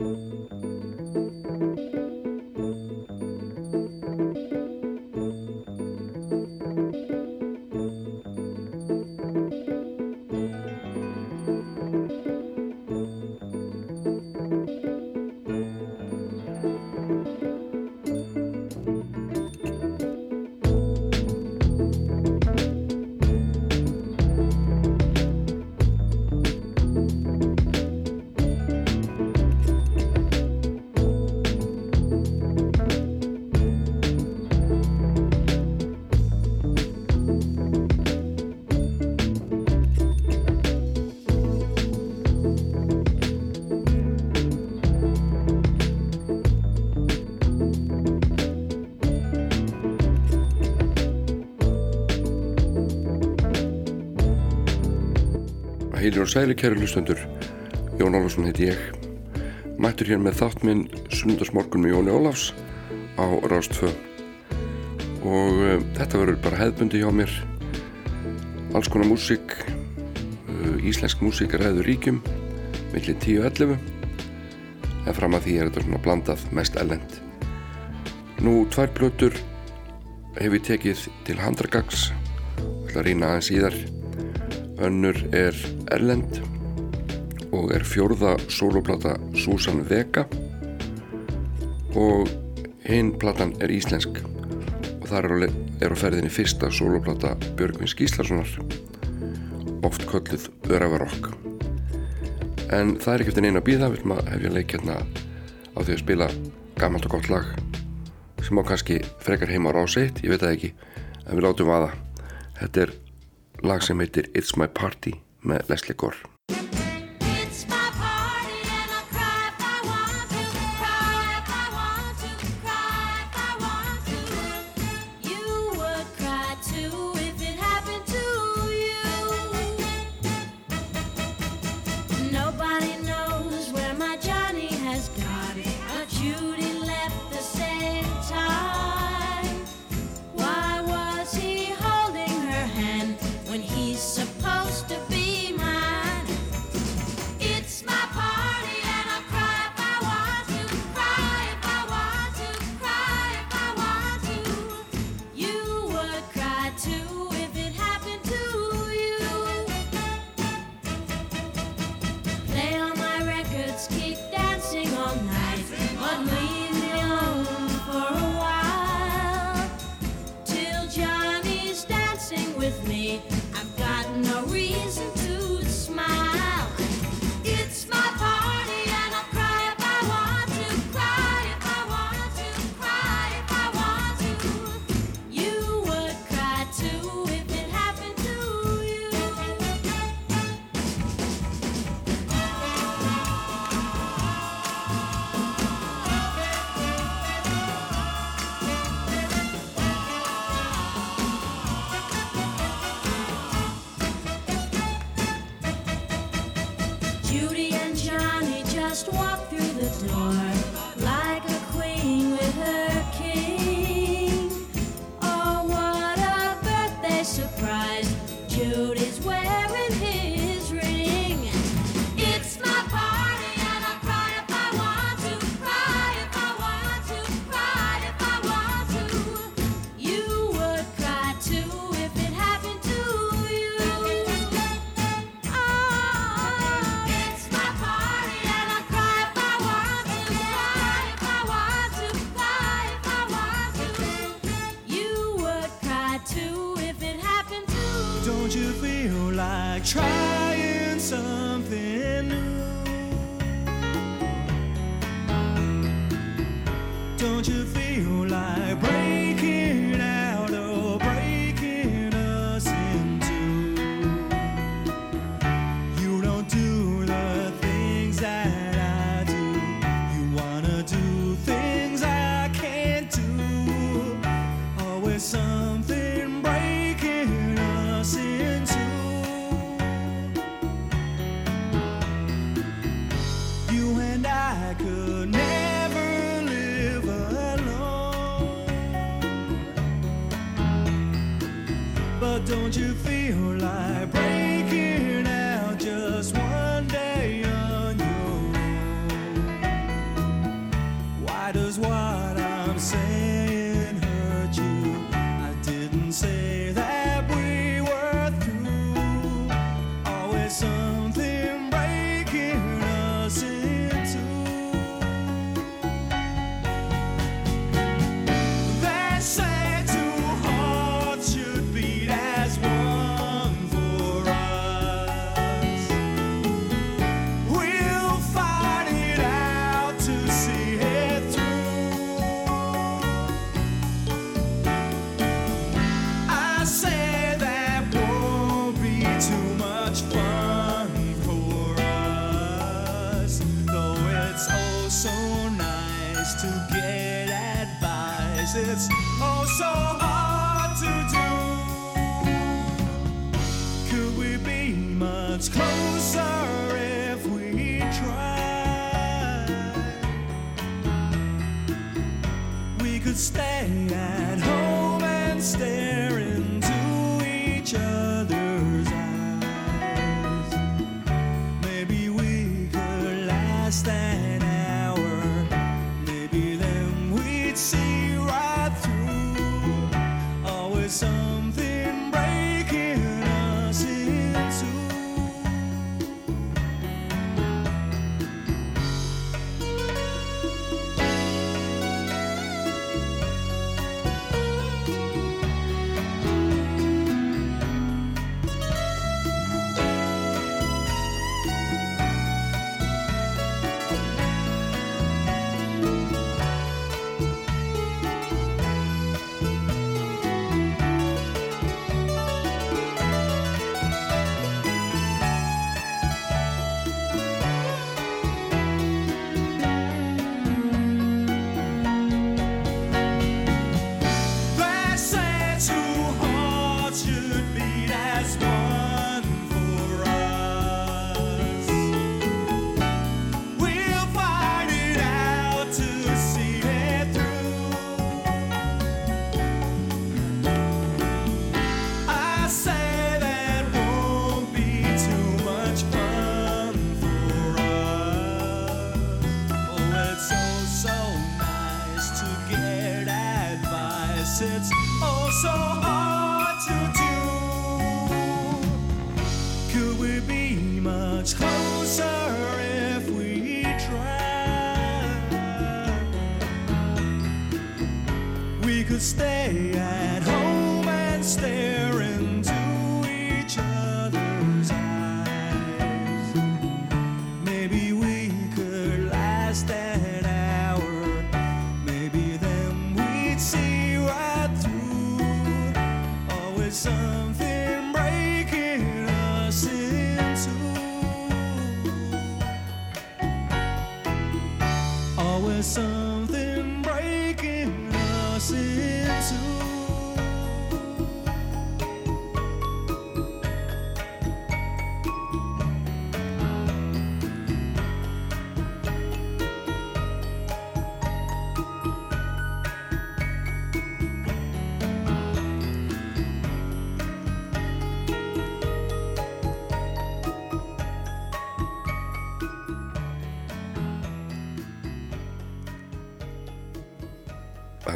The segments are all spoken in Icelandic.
Música og sæli kæru hlustendur. Jón Ólafsson heiti ég. Mættur hér með þátt minn sunnundasmorgun með Jóni Ólafs á Rástfö og uh, þetta verður bara hefðbundi hjá mér. Alls konar músík uh, íslensk músík er hefður ríkjum millir 10-11 en fram að því er þetta svona blandað mest ellend nú tvær blötur hef ég tekið til handragags ætla að rýna aðeins í þar önnur er Erlend og er fjórða soloplata Susan Vega. Og hinn platan er íslensk. Og það er á, er ferðinni fyrsta soloplata Björgvins Gíslasonar oft kölluð Öravarokk en það er ekki eftir neina býða vil maður hefja leik hérna á því að spila gammalt og gott lag sem á kannski frekar heima á rásiðt, ég veit það ekki en við látum aða þetta er lag sem heitir It's My Party með Leslie Gore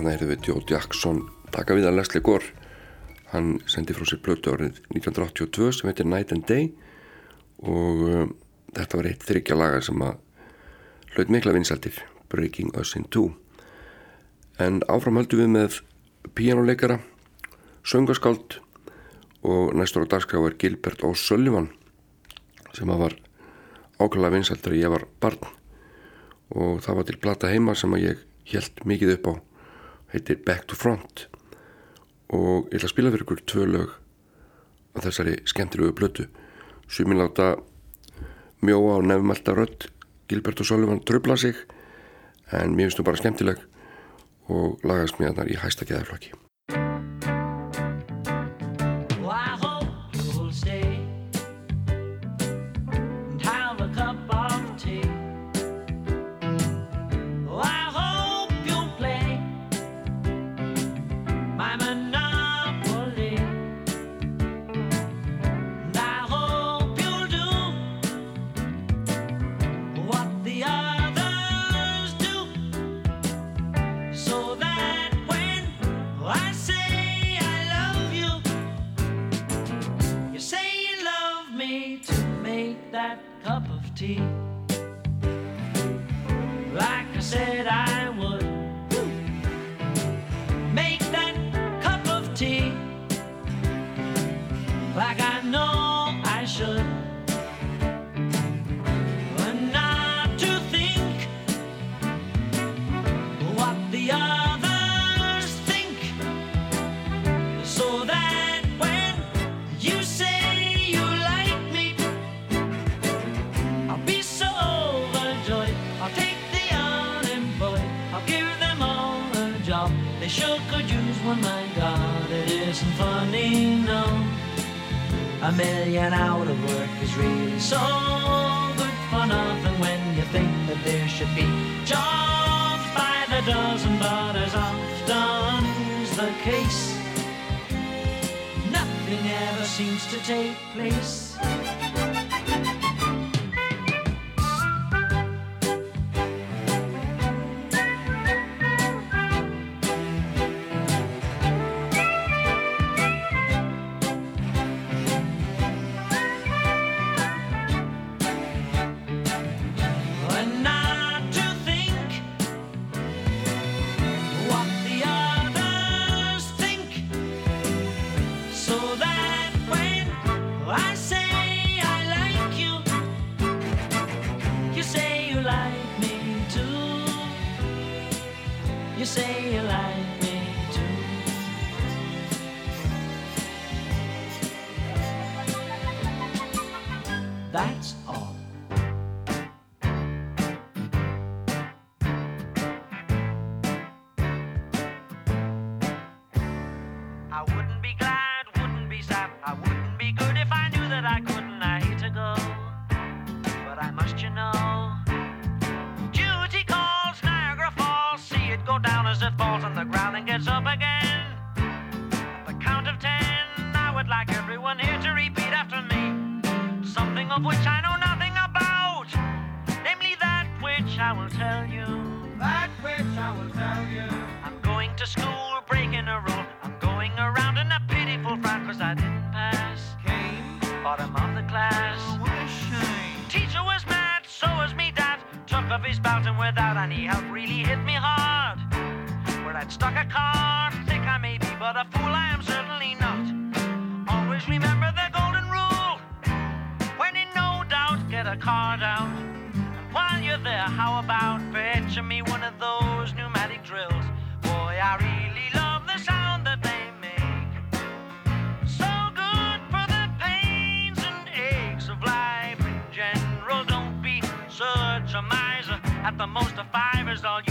Þannig heyrðum við Joe Jackson taka við að Leslie Gore. Hann sendi frá sér blötu árið 1982 sem heitir Night and Day og um, þetta var eitt þryggja laga sem að hlaut mikla vinsæltir, Breaking Us in Two. En áframhaldum við með píjánuleikara, söngaskáld og næstur á dagskrá er Gilbert O'Sullivan sem að var ákveðlega þegar ég var barn og það var til plata heima sem að ég held mikið upp á heitir Back to Front. Og ég ætla að spila fyrir ykkur tvö lög á þessari skemmtilegu blötu Sumin láta mjóa og nefnmælta rödd. Gilbert og Sullivan tröfla sig en mér finnst þú bara skemmtileg og lagast mér þar í hæsta at the most of five is all you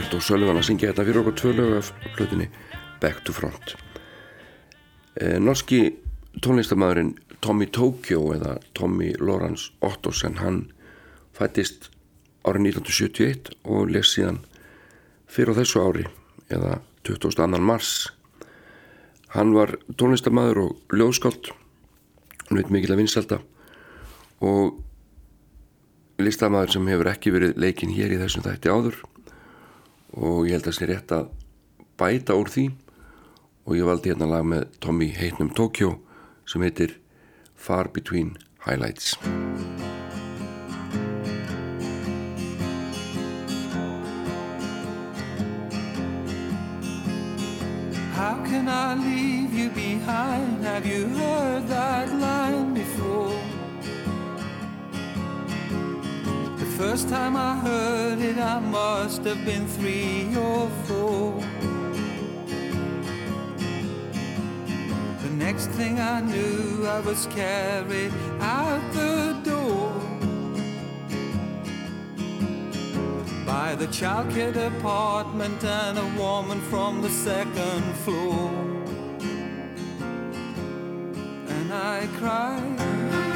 Björn og Sölvan að syngja þetta fyrir okkur tvö lög af hlutinni Back to Front eh, Norski tónlistamæðurinn Tommy Tokyo eða Tommy Lawrence Ottosen hann fættist árið 1971 og les síðan fyrir þessu ári eða 22. mars hann var tónlistamæður og lögskáld hann veit mikil að vinsalda og listamæður sem hefur ekki verið leikin hér í þessum þætti áður og ég held að það sé rétt að bæta úr því. Og ég valdi hérna lag með Tommy Heitnum Tokyo sem heitir Far Between Highlights. How can I leave you behind? Have you heard that line before? First time I heard it, I must have been three or four. The next thing I knew, I was carried out the door by the childcare department and a woman from the second floor. And I cried.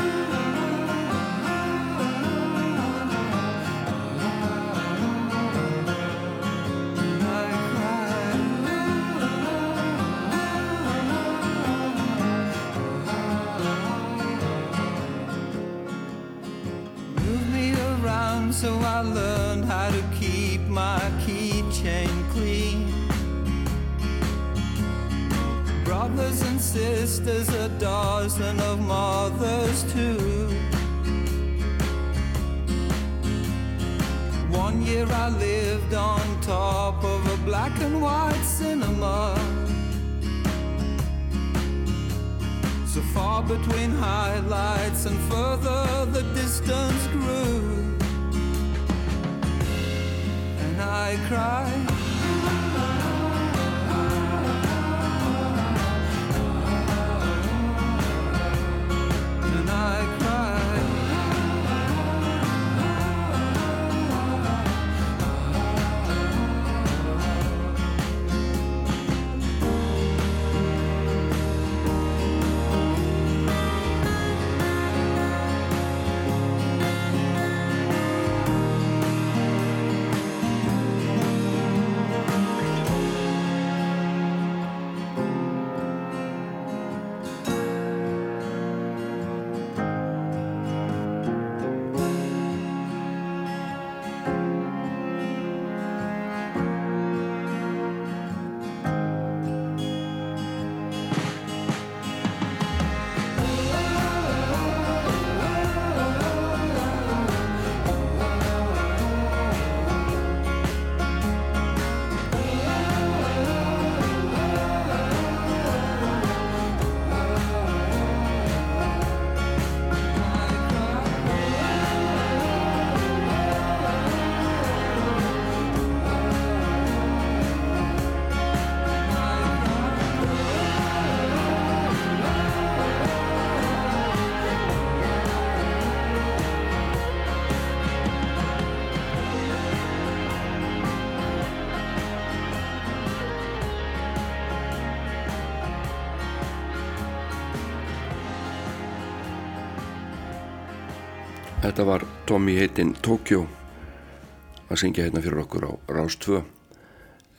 So I learned how to keep my keychain clean. Brothers and sisters, a dozen of mothers too. One year I lived on top of a black and white cinema. So far between highlights and further the distance grew. I cried. Þetta var Tommy heitinn Tokyo að syngja hérna fyrir okkur á Rás 2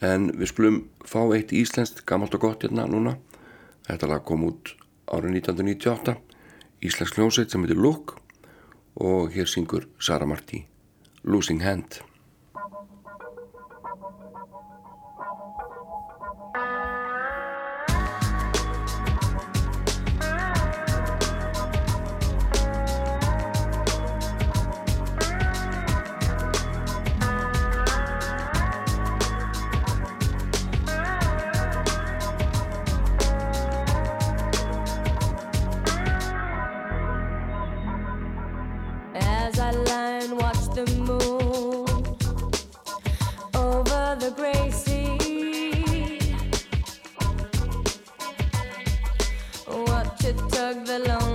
en við skulum fá eitt íslenskt gammalt og gott hérna núna. Þetta lag kom út árið 1998 íslensk hljómsveit sem heitir Look. Og hér syngur Sara Martí Losing Hand watch it tug the lonely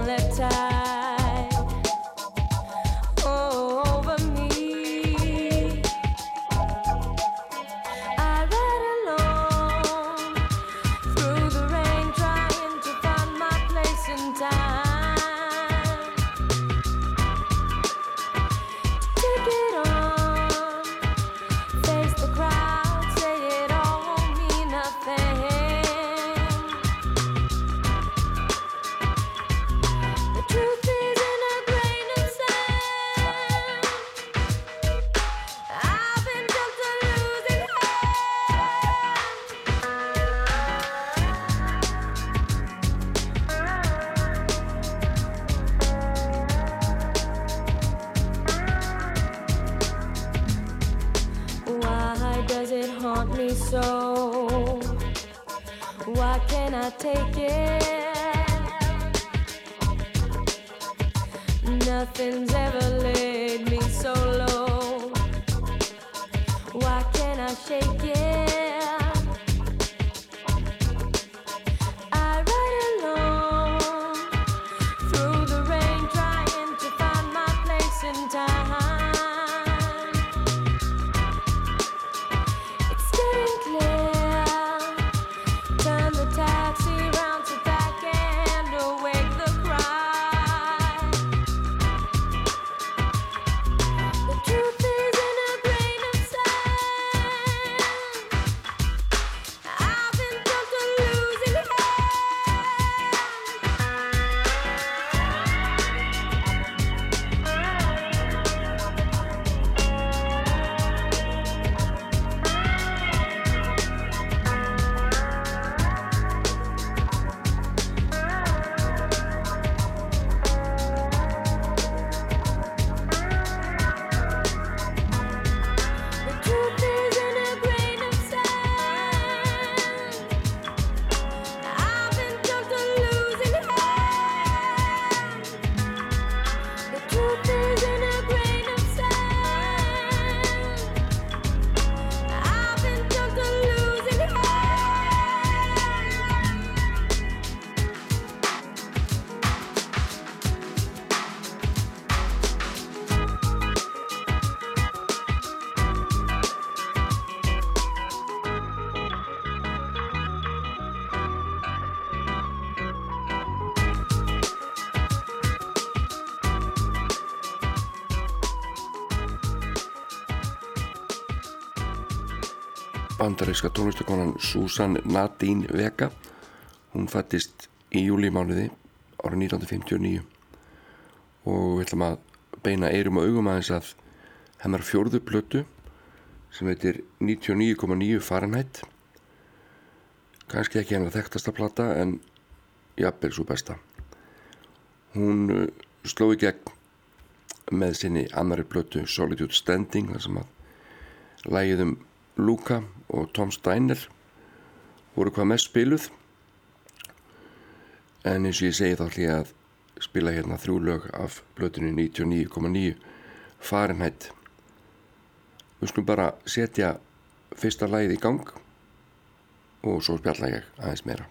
bandaríska tónlistakonan Susan Nadine Vega. Hún fættist í júlímánuði árið 1959 og við ætlum að beina eirum og augum aðeins að hennar fjórðu plötu sem heitir 99,9 Fahrenheit. Kannski ekki hennar þekktasta plata en jafnvel svo besta. Hún uh, sló í gegn með sinni annari plötu Solitude Standing þar sem að lægið um Luka og Tom Steiner voru hvað mest spiluð. En eins og ég segi þá ætlum ég að spila hérna þrjú lög af blötunni 99,9 Fahrenheit. Við skulum bara setja fyrsta lagið í gang og svo spjalla ég aðeins meira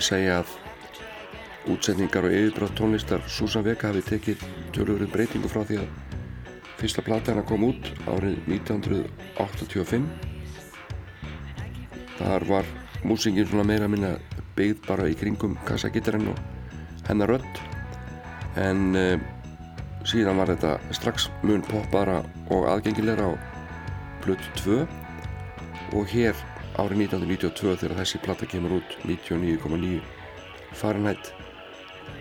að segja að útsendingar og yfirbrátt tónlistar Susan Vega hafi tekið tölurinn breytingu frá því að fyrsta plata hennar kom út árið 1985 Þar var músingin svona meira minna byggð bara í kringum kassagittarinn og hennar rödd. En uh, síðan var þetta strax mun poppara og aðgengilegra á Plutt 2 og hér árið 1992 þegar þessi platta kemur út 99,9 Fahrenheit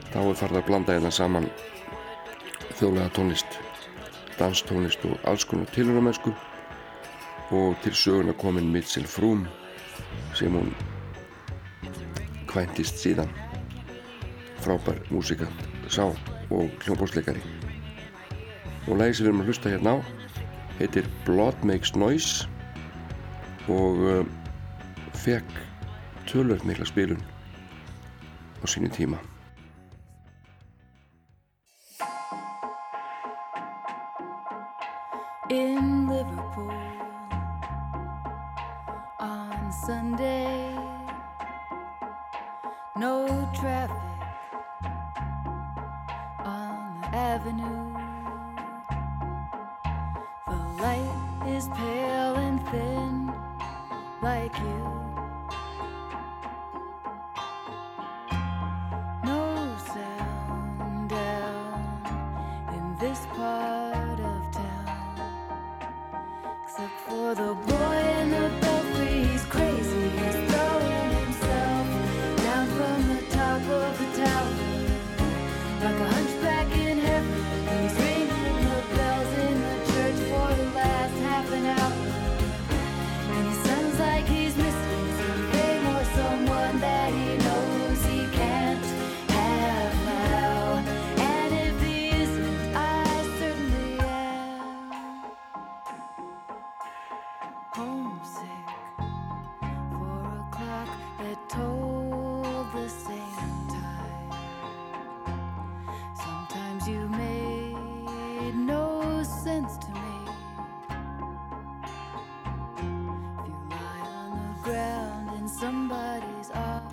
þá er farið að blanda hérna saman þjóðlega tónlist danstónlist og alls konar tilhöramennsku og til söguna komin Mitchell Froome sem hún kvæntist síðan. Frábær músikant sá og hljómbósleikari og lagi sem við erum að hlusta hérna á heitir Blood Makes Noise. Og uh, fekk tölvöld mikla spilun á sínu tíma. In Liverpool On Sunday No traffic On the avenue The light is pale and thin Like you for the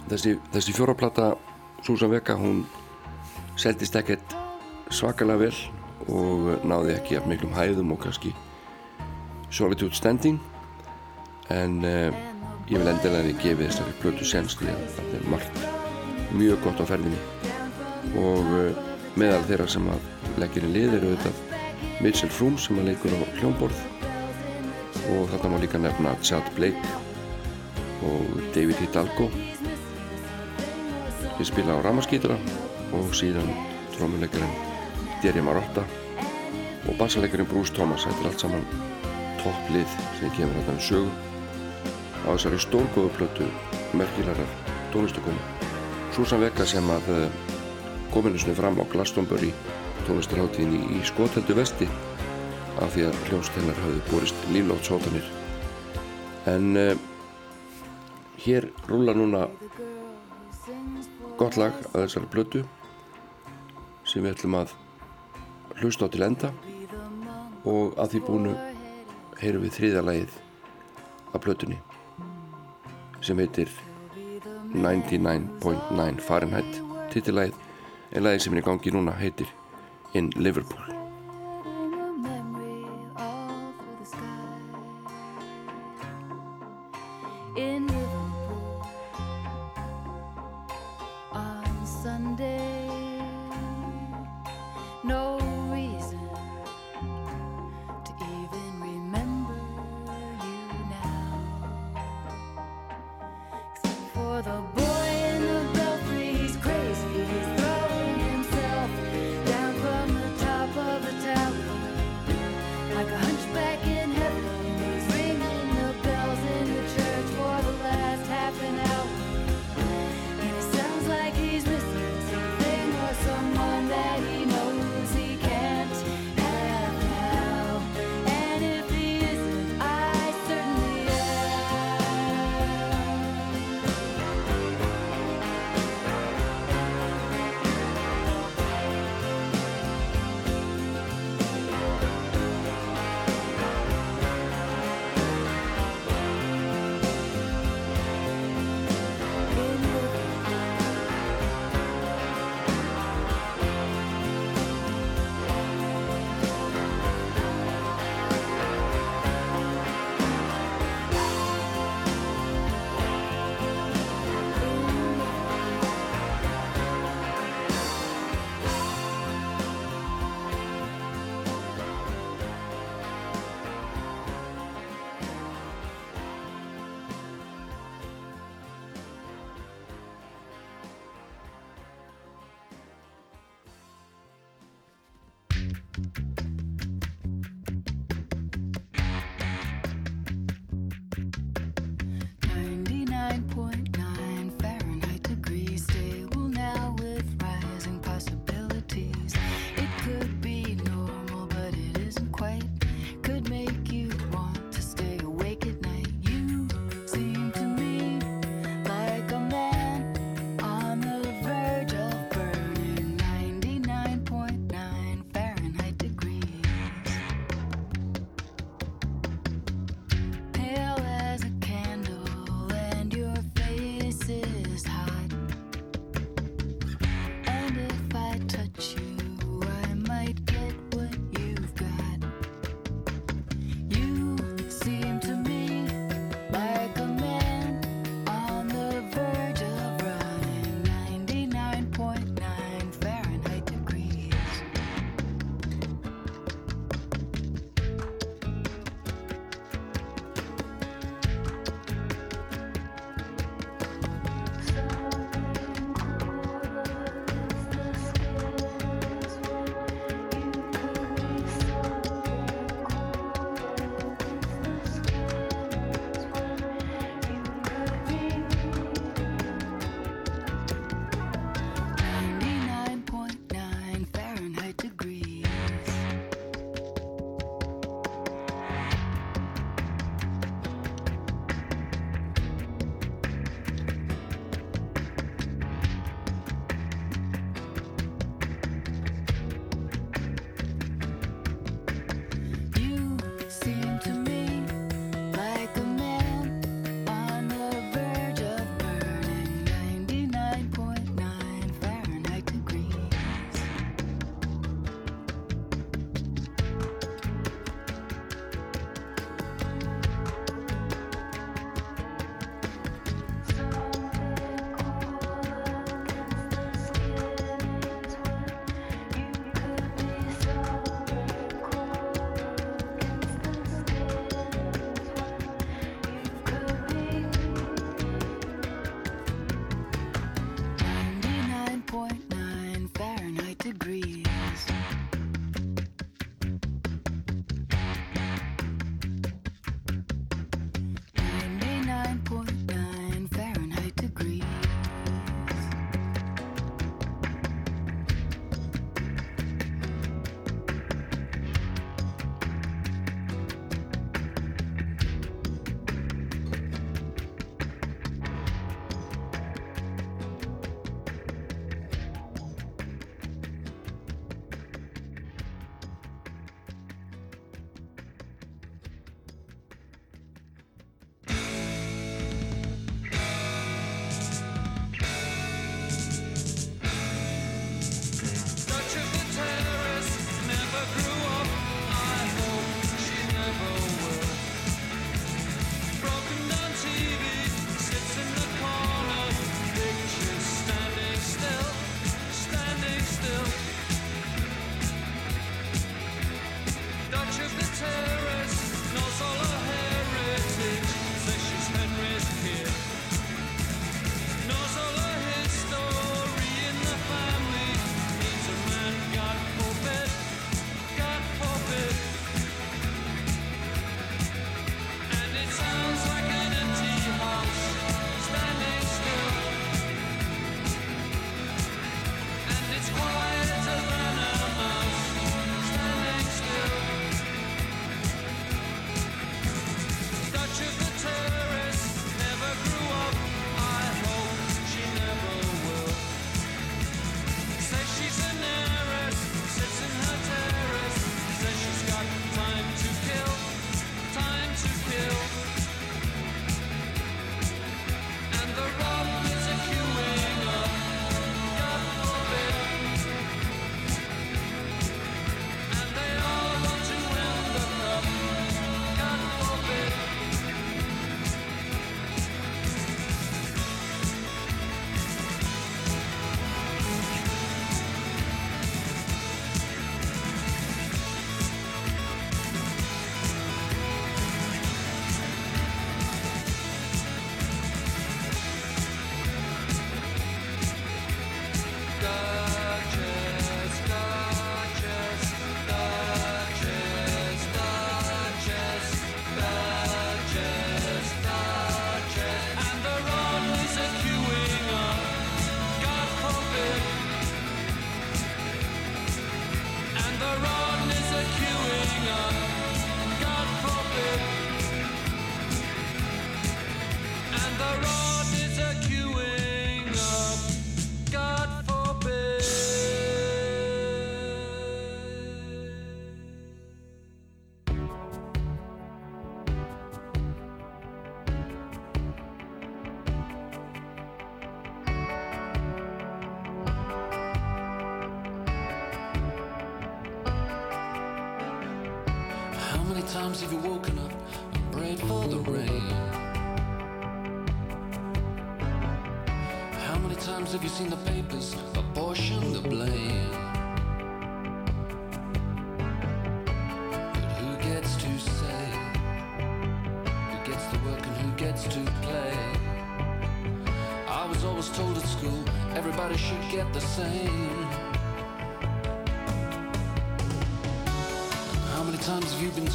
Þessi, þessi fjóraplata Susan Vega hún seldist ekkert svakalega vel og náði ekki af miklum hæðum og kannski Solitude Standing. En uh, ég vil endilega gefi þessari plötu senst því að það er margt mjög gott á ferðinni. Og uh, meðal þeirra sem að leggir í lið eru auðvitað Mitchell Froome sem að leikur á hljómborð. Og þetta má líka nefna Chad Blake og David Hidalgo ég spila á ramaskýtura og síðan trómuleikarinn Derry Marotta og bassalekarinn Bruce Thomas. Þetta er allt saman topplið sem kemur þetta um sögu. Á þessari stórgóðu plötu merkilegar tónlistakomu Susan Vega sem að eh, kominu sinni fram á Glastonbury tónlistarháttíðinni í Skotheldu vesti af því að hljónst hennar hafði borist líflótshótanir en uh, hér rúla núna gott lag að þessari plötu sem við ætlum að hlusta á til enda. Og að því búinu heyrum við þriðja lagið af plötunni sem heitir 99.9 Fahrenheit. Titillagið en lagið sem er í gangi núna heitir In Liverpool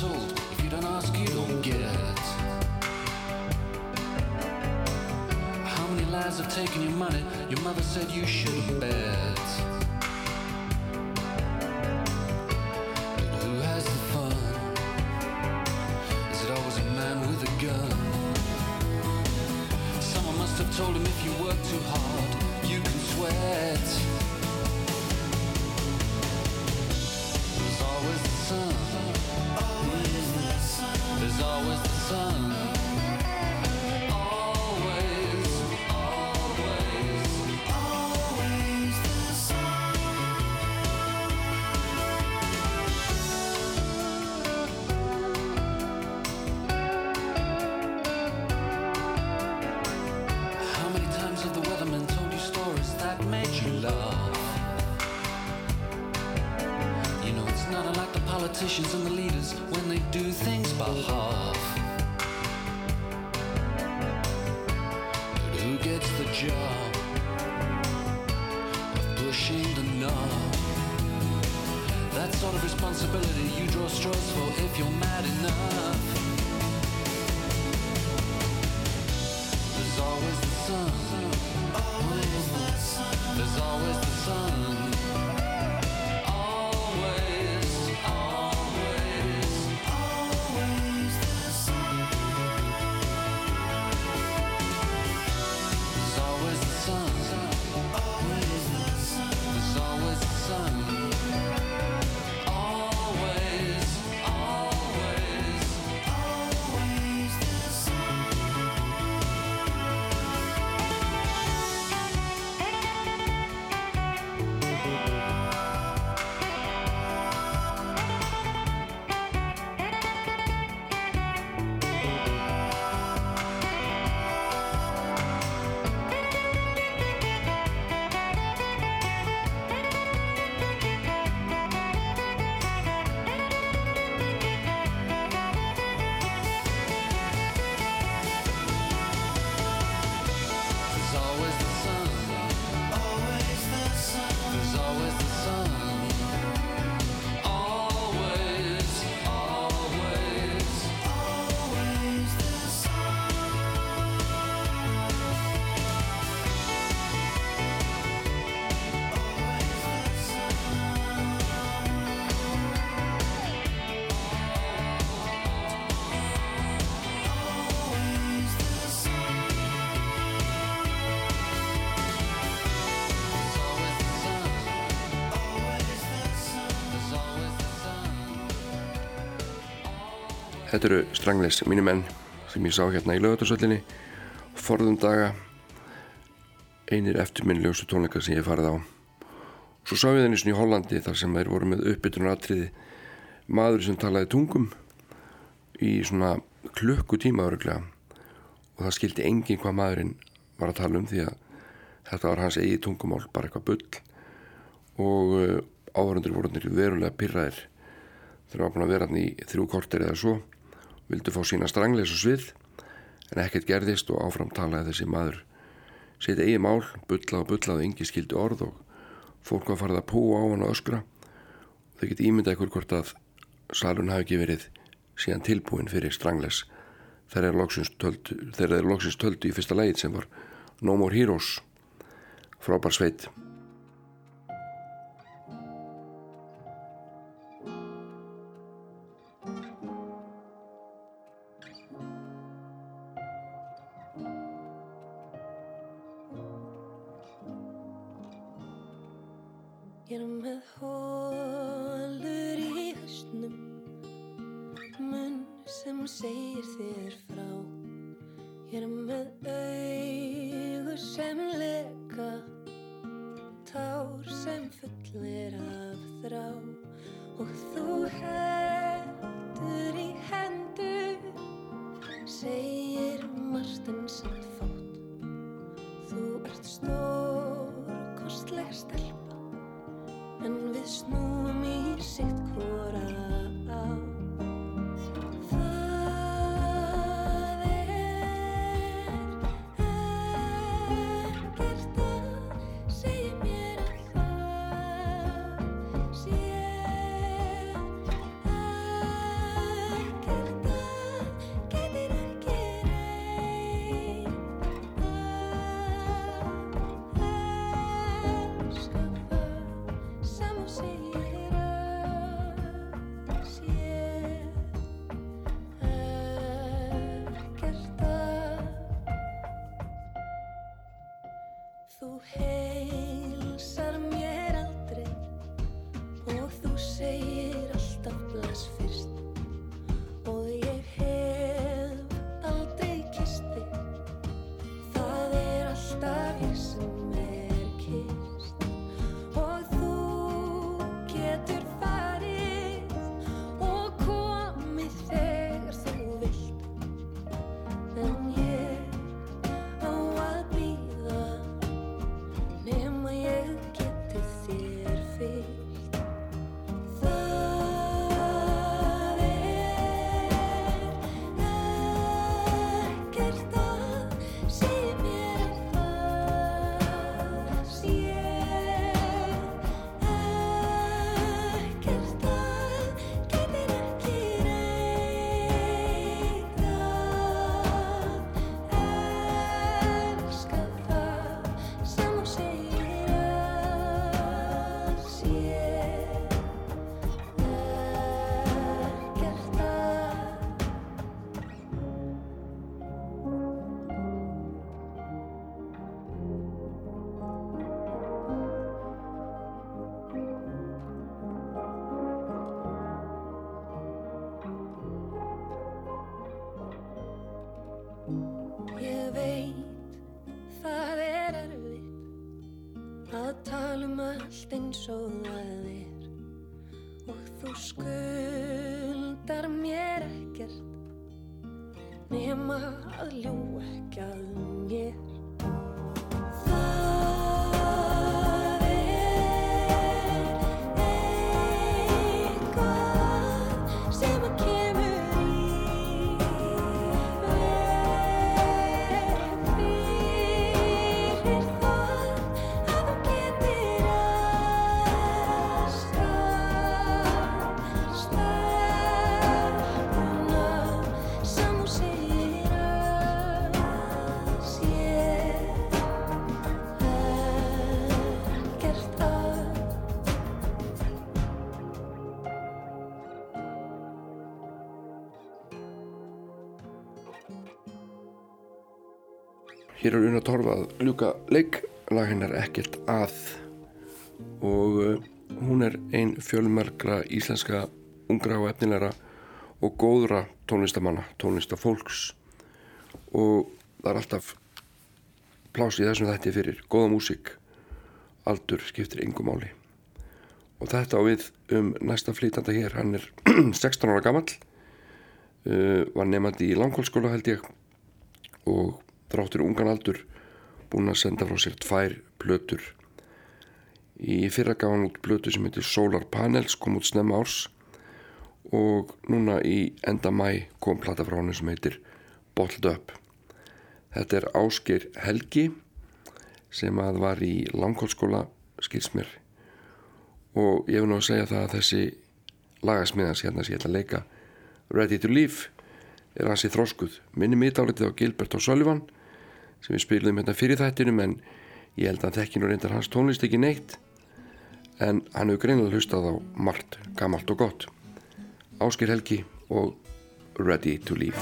told if you don't ask, you don't get? How many lies have taken your money? Your mother said you shouldn't bet. Þetta eru Strangles, mínu menn sem ég sá hérna í lögatarsöllinni forðum daga einir eftirminnljósu tónleika sem ég farið á. Svo sá ég þenni í Hollandi þar sem þeir voru með uppbytunar atriði maður sem talaði tungum í svona klukkutíma öruglega og það skildi engin hvað maðurinn var að tala um því að þetta var hans eigi tungumál, bara eitthvað bull. Og uh, áhörundur voru verulega pyrraðir þeir var búin að vera hann í þrjú korter eða svo vildu fá sína strangleis og svið en ekkert gerðist og áfram talaði þessi maður. Sitt eigi mál, bulla og bulla og engi skildi orð og fólk var farið að púa á hann og öskra. Þau geti ímyndað ykkur hvort að salun hafi ekki verið síðan tilbúin fyrir strangles. Þegar þeir loksins töldu, þeir loksins töldu í fyrsta leið sem var No More Heroes. Frábær sveit nema að ljú ekki að mér leik, lag hennar ekkert að. Og uh, hún er ein fjölmergra íslenska ungra og efnilegra og góðra tónlistamanna, tónlistafólks og það er alltaf pláss í þessum þætti fyrir. Góða músík, aldur skiptir yngu máli. Og þetta á við um næsta flytanda hér, hann er 16 ára gamall uh, var nefandi í langkólskóla held ég. Og þráttur ungan aldur búinn að senda frá sér tvær plötur. Í fyrra gaf hann út plötu sem heitir Solar Panels kom út snemma árs. Og núna í enda mæ kom plata frá hann sem heitir Bottled Up. Þetta er Ásker Helgi sem að var í langkólskóla skils mér. Og ég vil nú að segja það að þessi lagasmiðans hérna sem ég ætla að leika Ready to Leave er hansi þróskuð minni mitt álitið á Gilbert og Sullivan sem við spilum hérna fyrir þættinum en ég held að hann þekki nú reyndar hans tónlist ekki neitt. En hann hefur greinilega hlustað á margt gamalt og gott. Ásker Helgi og Ready to Leave.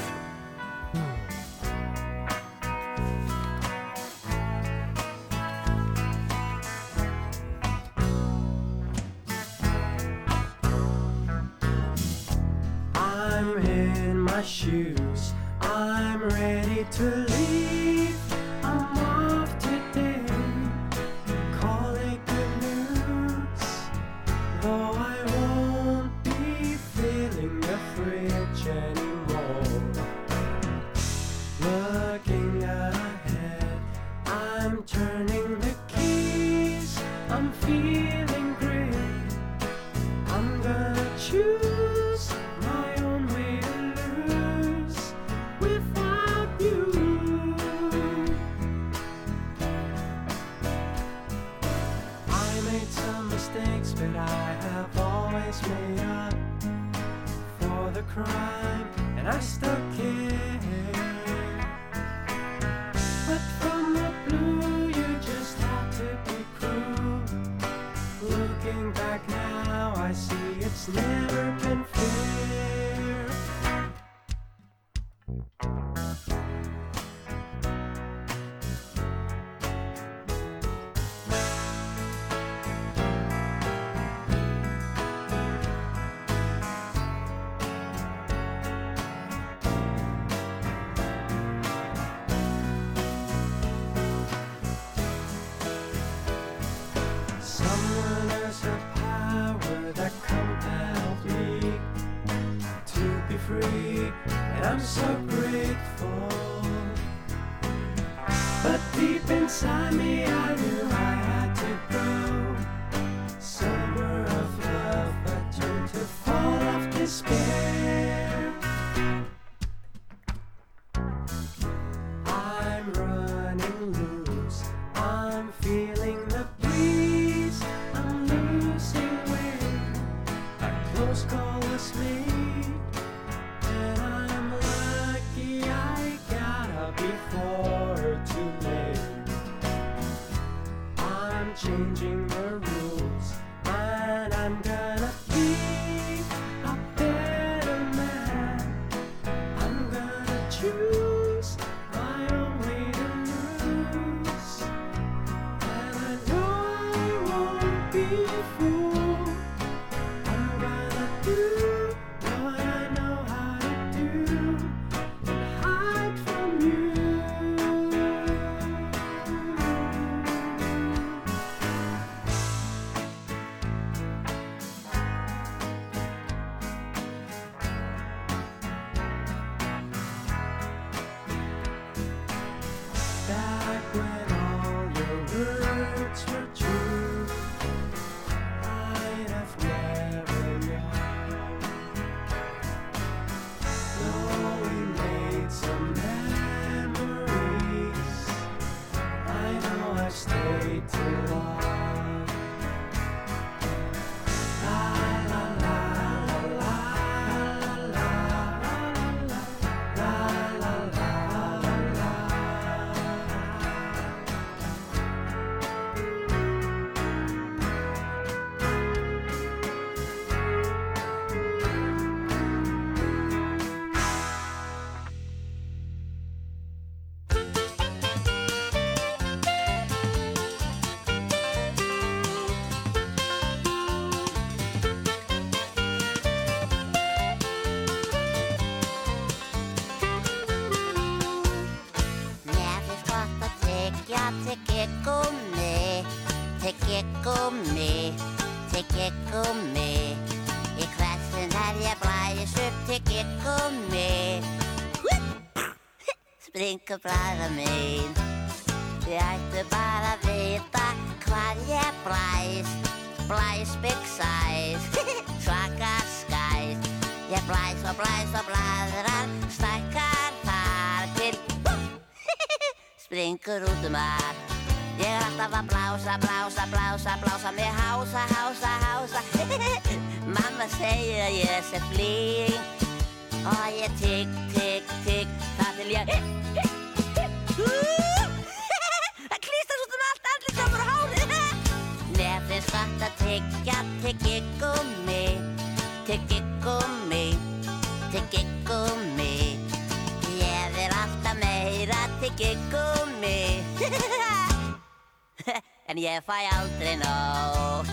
Shoes. I'm ready to crime, and I still care. But from the blue, you just had to be cruel. Looking back now, I see it's Springur bræða mín, þið ættu bara að vita hvað ég blæs. Blæs big size, svaka skæs. Ég blæs og blæs og blæðrar, stækkar þar til. Springur út um allt. Ég er alltaf að blása, blása, blása, blása Mér hása, hása, hása. Mamma segir að ég sé flýing Og ég tigg, tigg, tigg Það til ég Það klýstast út um allt allir gamur á hárið. Mér finnst gott að tyggja tyggigummi Tyggigummi Tyggigummi Ég vil alltaf meira tyggigummi En ég fæ aldrei nóg.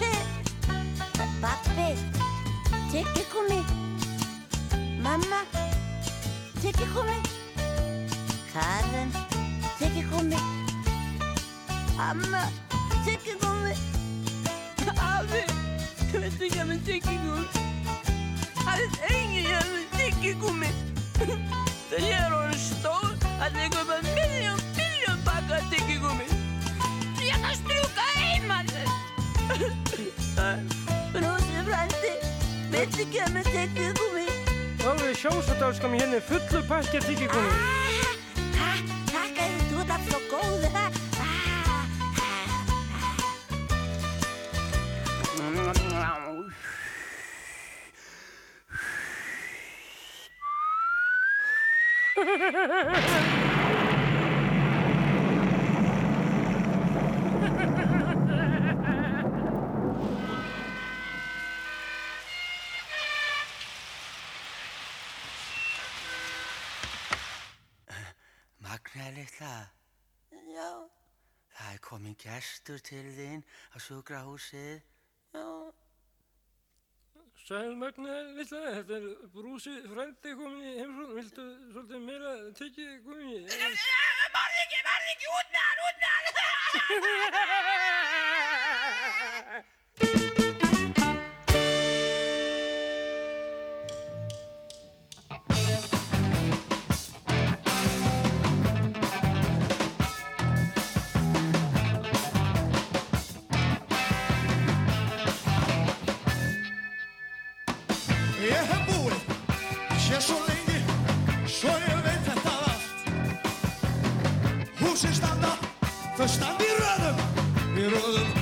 Pappi Tyggigummi Mamma Tyggigummi Karen き褒めあんまチェックごめんあめめっちゃめチェックごめんあれ演技やめチェックごめん det ger hon stål att det går med miljon, miljon packar tyggigummi. Jag kan struka en mannen. Brosefrandi, veit ekki að með tyggigummi. Alveg sjósadalskam hérna fullu pakkja tyggigummi takk að þú ert alltaf góð. Magna litla, Já, það er komin gestur til þín á sjúkrahúsið. já. Sæl Magna litla, þetta er brúsi frændi komin í heimsókn. Viltu svolítið meira tyggja komi? Varði ekki, varði ekki, út með hann, út með hann! Потому что Миронов, Миронов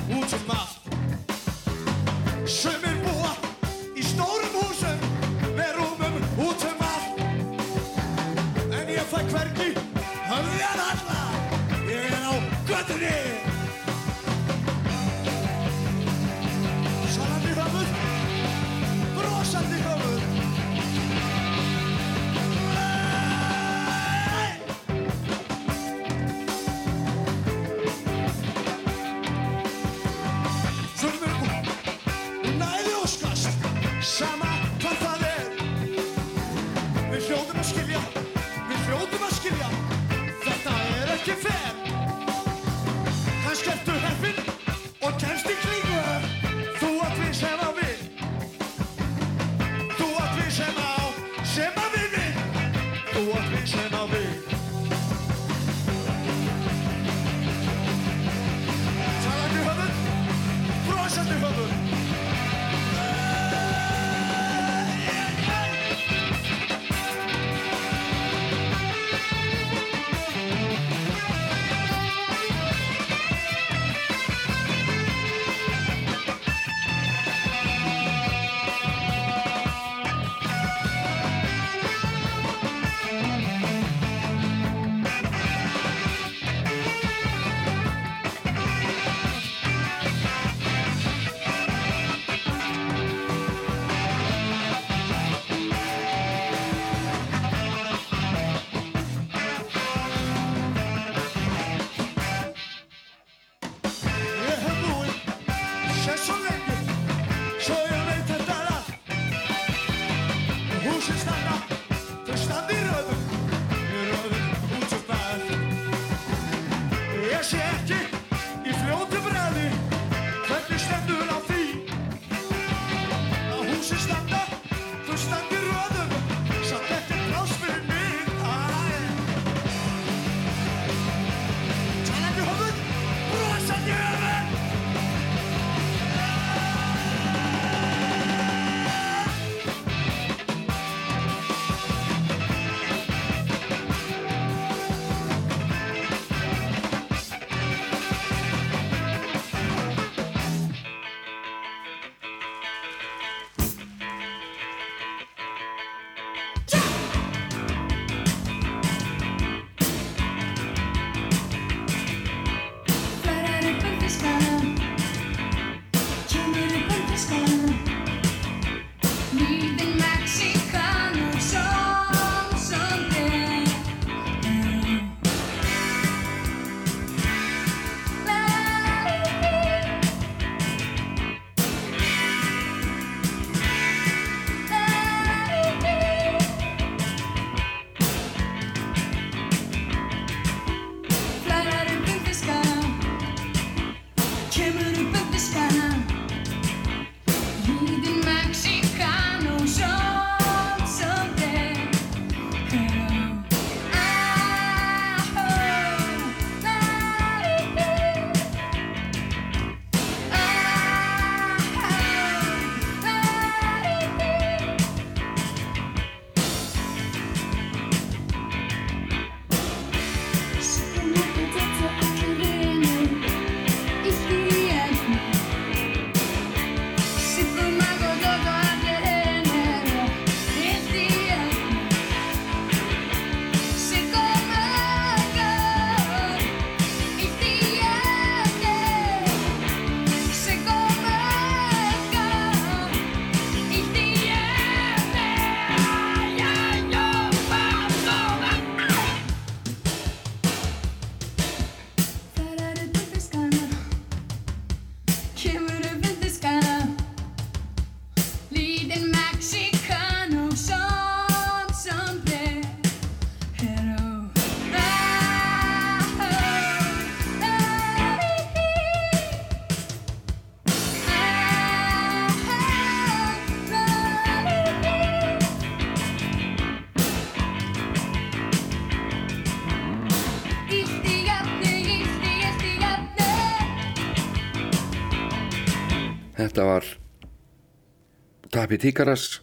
Tapi Tíkaras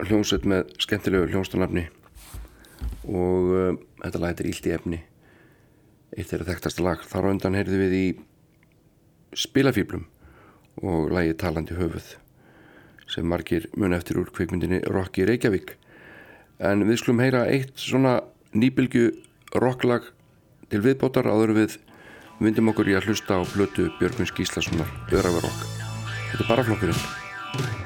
hljómsveit með skemmtilegu hljómsdunafni og uh, þetta lag heitir Ílt í efni eitt þeirra þekktasta lag. Þar á undan heyrðu við í spilafíblum og lagi Talandi höfuð sem margir mun eftir úr kvikmyndinni Rocky Reykjavík. En við skulum heyra eitt svona nýbylgu rocklag til viðbótar áður við myndum okkur í að hlusta á blötu Björgvins Gíslassonar Örafa Rock Þetta er bara flokkurinn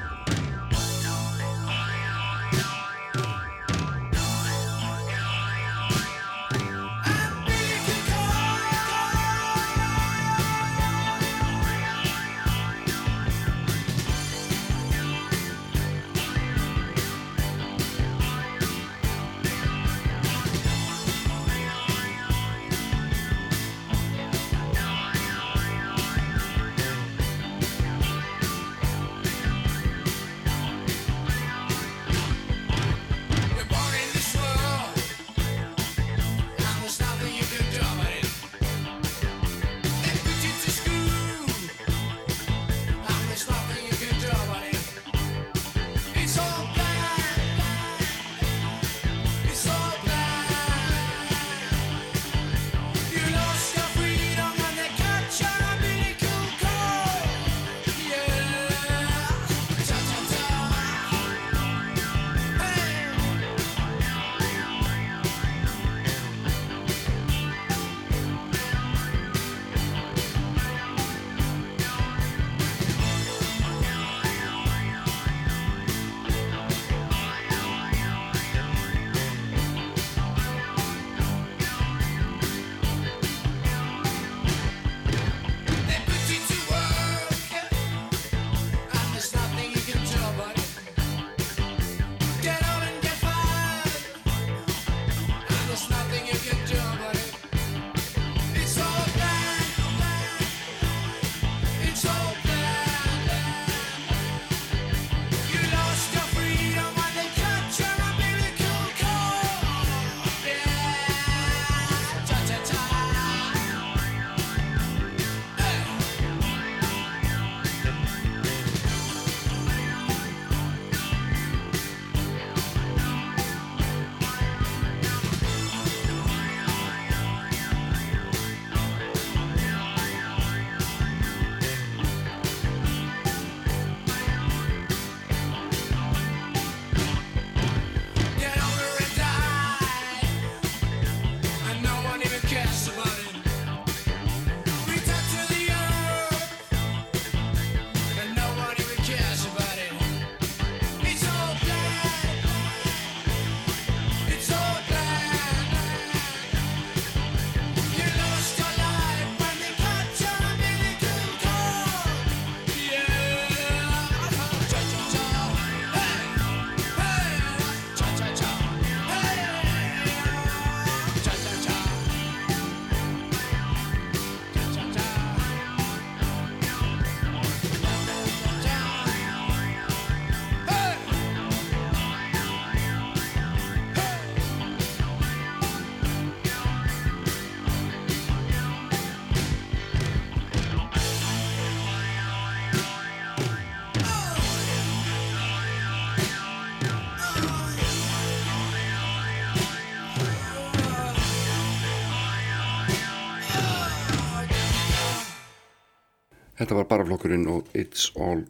Þetta var bara flokkurinn og It's All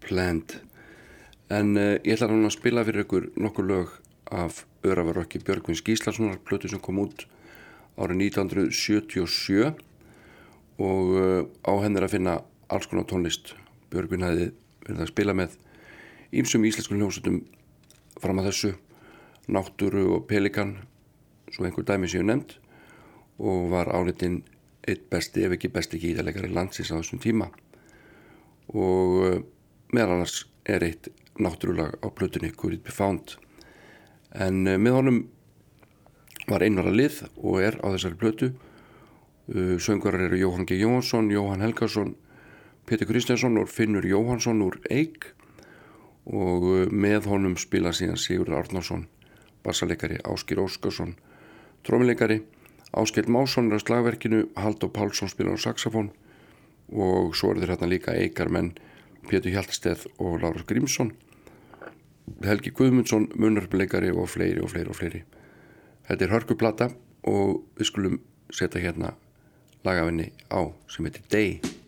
Planned. En uh, ég ætla hann að spila fyrir ykkur nokkur lög af Örafarökki Björgvins Gíslasonar plötu sem kom út árið 1977 og uh, á henni er að finna alls konar tónlist Björgvin hefði verið að spila með ímsum íslenskum hljómsutum fram að þessu. Náttúru og Pelikan svo einhver dæmi séu nefnd. Og var álitinn eitt besti ef ekki besti gítarleikari landsins á þessum tíma og uh, meðal annars er eitt náttúrulag á plötunni Could It Be Found. En uh, með honum var einvara lið og er á þessari plötu. Uh, söngarar eru Jóhann G. Jóhansson, Jóhann Helgason Petur Kristjánsson og Finnur Jóhansson úr Eik. Og með honum spila síðan Sigurður Árnarsson bassaleikari Áskir Óskarsson trómileikari Áskell Másson er á slagverkinu Haldur Pálsson spilar á saxofón og svo eru þeir hérna líka Eikar menn Pétur Hjaltsteð og Lárus Grímsson. Helgi Guðmundsson munarleikari og fleiri og fleiri og fleiri. Þetta er hörkuplata og við skulum setja hérna lagafinni á sem heitir Day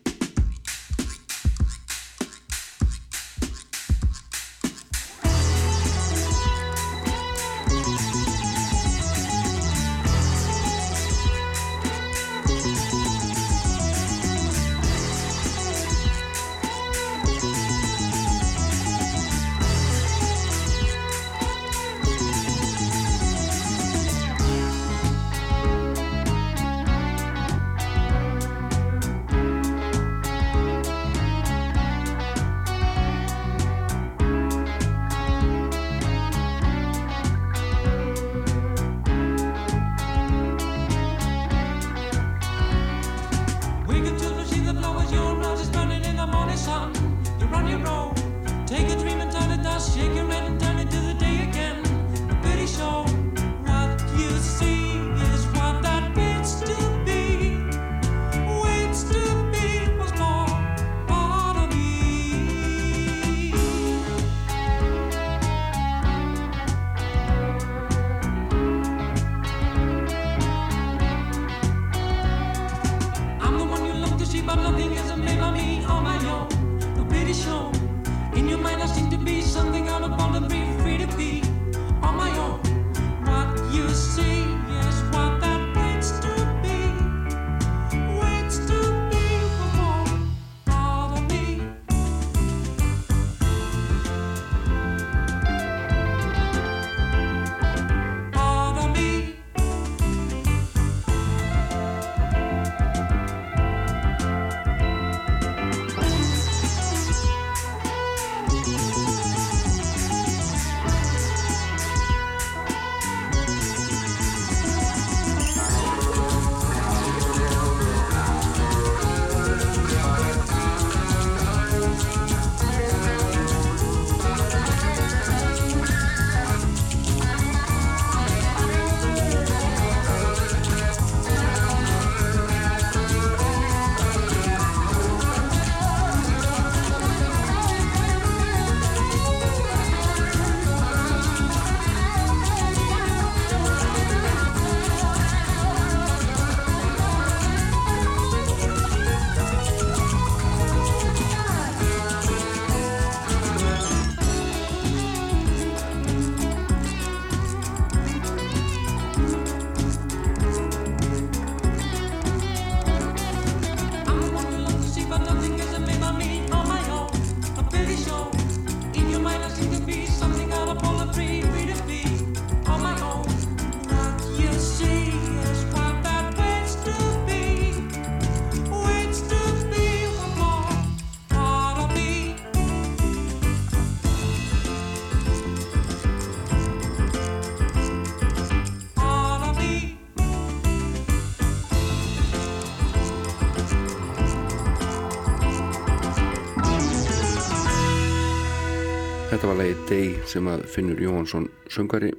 Þetta var lagi Day sem að Finnur Jóhansson söngari,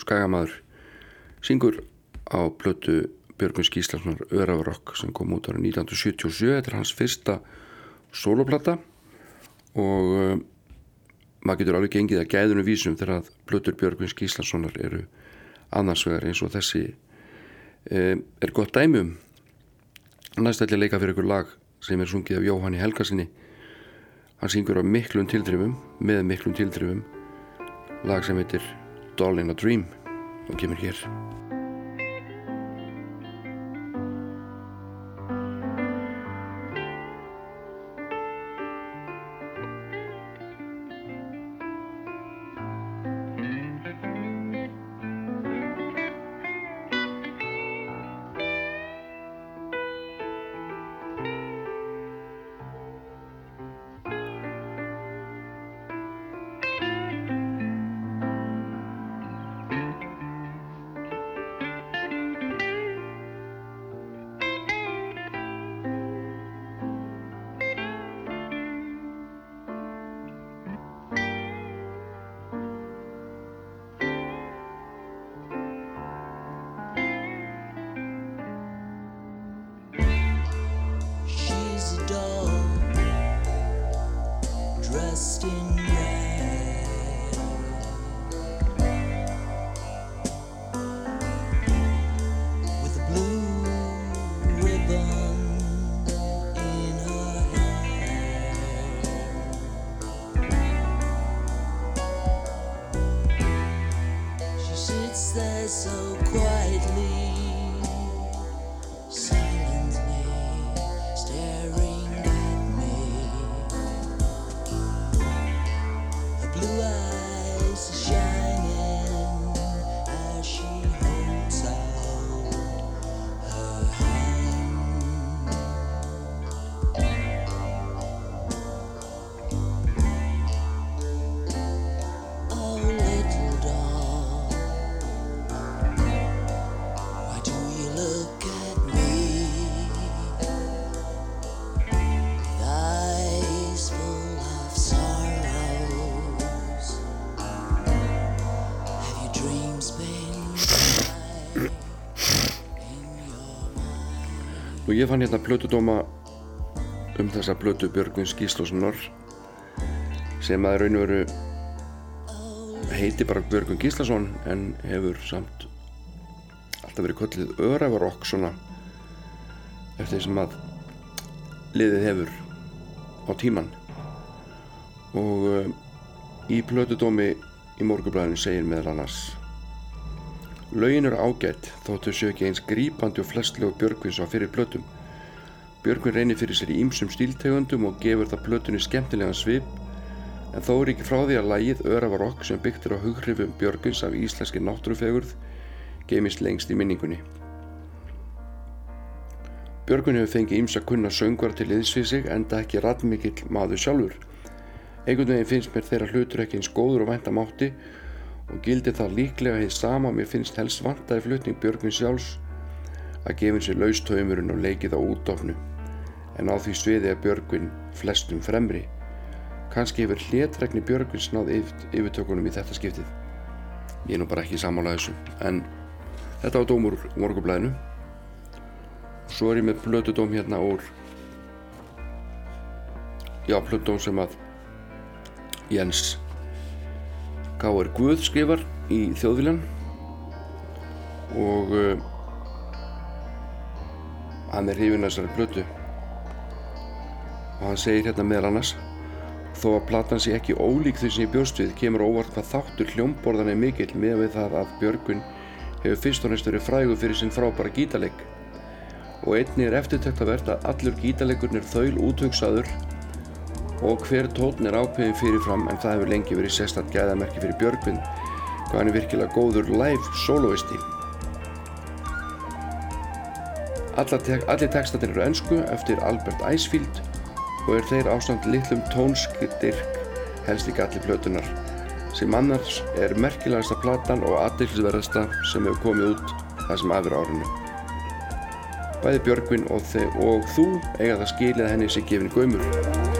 skagamaður syngur á blötu Björgvins Gíslasonar Örafrokk sem kom út ára 1977 þetta er hans fyrsta soloplata og uh, maður getur alveg gengið að gæðunum vísum þegar að blötur Björgvins Gíslasonar eru annarsvegar eins og þessi. Uh, er gott dæmum næst ætla ég að leika fyrir ykkur lag sem er sungið af Jóhanni Helgasinni Hann syngur á miklum tildrifum, með miklum tildrifum, lag sem heitir Doll in a Dream og kemur hér. Ég fann hérna plötudóma um þessa plötu Björgvins Gíslássonar sem að raun og veru heiti bara Björgvin Gíslason en hefur samt alltaf verið kollið örafarokk svona eftir því sem að liðið hefur á tíman og uh, í plötudómi í morgublæðinu segir meðal annars Laugin eru ágætt þóttu séu ekki eins grípandi og flestlegu Björgvins á fyrir plötum. Björgvin reynir fyrir sér í ýmsum stíltegundum og gefur það plötunni skemmtilegan svip en þó er ekki frá því að lægið Örafa Rock sem byggt er á hughrifum Björgvins af íslenski náttúrufegurð geimist lengst í minningunni. Björgvin hefur fengið ýmsa kunna söngvar til liðs við sig enda ekki ratmikill maður sjálfur. Einhvern veginn finnst mér þeirra hlutur ekki eins góður og vænta mátti og gildi það líklega heið sama mér finnst helst vantaði flutning Björgvin sjálfs að gefin sér laustöymurinn og leikið á útofnu en á því sviði að Björgvin flestum fremri. Kannski hefur hlétregni Björgvins náð yfir, yfirtökunum í þetta skiptið. Ég er nú bara ekki sammála þessu en þetta var dómur úr morgublæðinu svo er ég með plötudóm hérna úr já plötudóm sem að Jens K.R. Guð skrifar í þjóðviljan og uh, hann er hrifin að þessari plötu og hann segir hérna meðal annars þó að platan sé ekki ólík því sem ég bjóst við kemur óvart hvað þáttur hljómborðan er mikill með við það að Björgun hefur fyrst og næst verið frægur fyrir sinn frábæra gítaleg og einni er eftirtöktavert að allur gítalegurinn er þaul útvöngsaður og hver tótn er ákveðin fyrirfram en það hefur lengi verið sérstatt gæðamerki fyrir Björgvin hvað hann er virkilega góður live soloisti allir textatinn eru ennsku eftir Albert Icefield og er þeir ástand litlum tónskirk helst í galli plötunar sem annars er merkilegasta platan og aðdeglisverðasta sem hefur komið út það sem afur árinu. Bæði Björgvin og, og þú eiga það skilið að henni sé gefin gaumur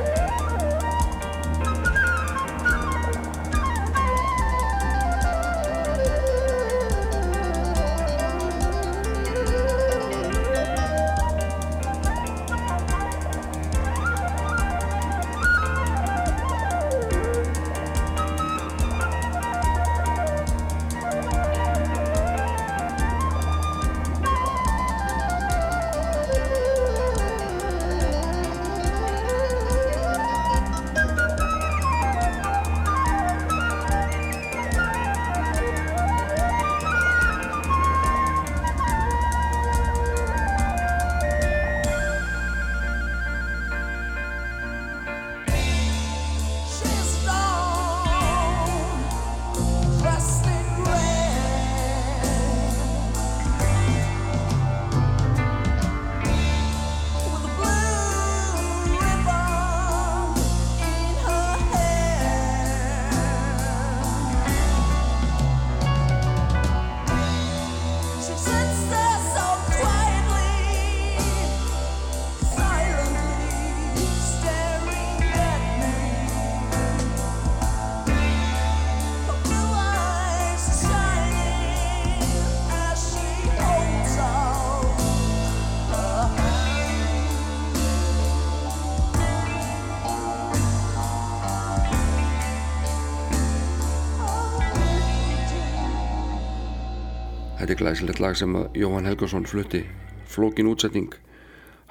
glæsilegt lag sem að Jóhann Helgason flutti. Flókin útsetning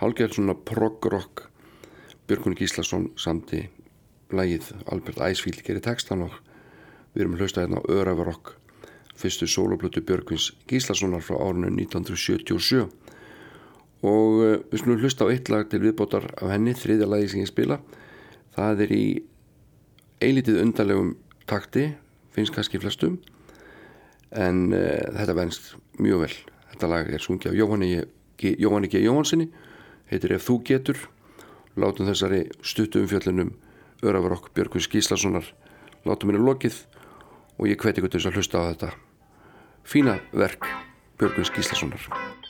hálgerð svona prog-rock. Björgun Gíslason samti lagið Albert Æsfíld gerir textan og við erum að hlusta hérna á Öravarokk fyrstu soloplötu Björgvins Gíslasonar frá árinu 1977 og uh, við skulum hlusta á eitt lag til viðbótar af henni, þriðja lagi sem ég spila. Það er í eilítið undarlegum takti finnst kannski flestum en uh, þetta venst mjög vel. Þetta lag er sungið af Jóhanni G. Jóhansinni heitir Ef þú getur. Látum þessari stuttu umfjöllunum Öravarokk Björgvins Gíslasonar. Látum henni lokið og ég hveti ykkur til þess að hlusta á þetta fína verk Björgvins Gíslasonar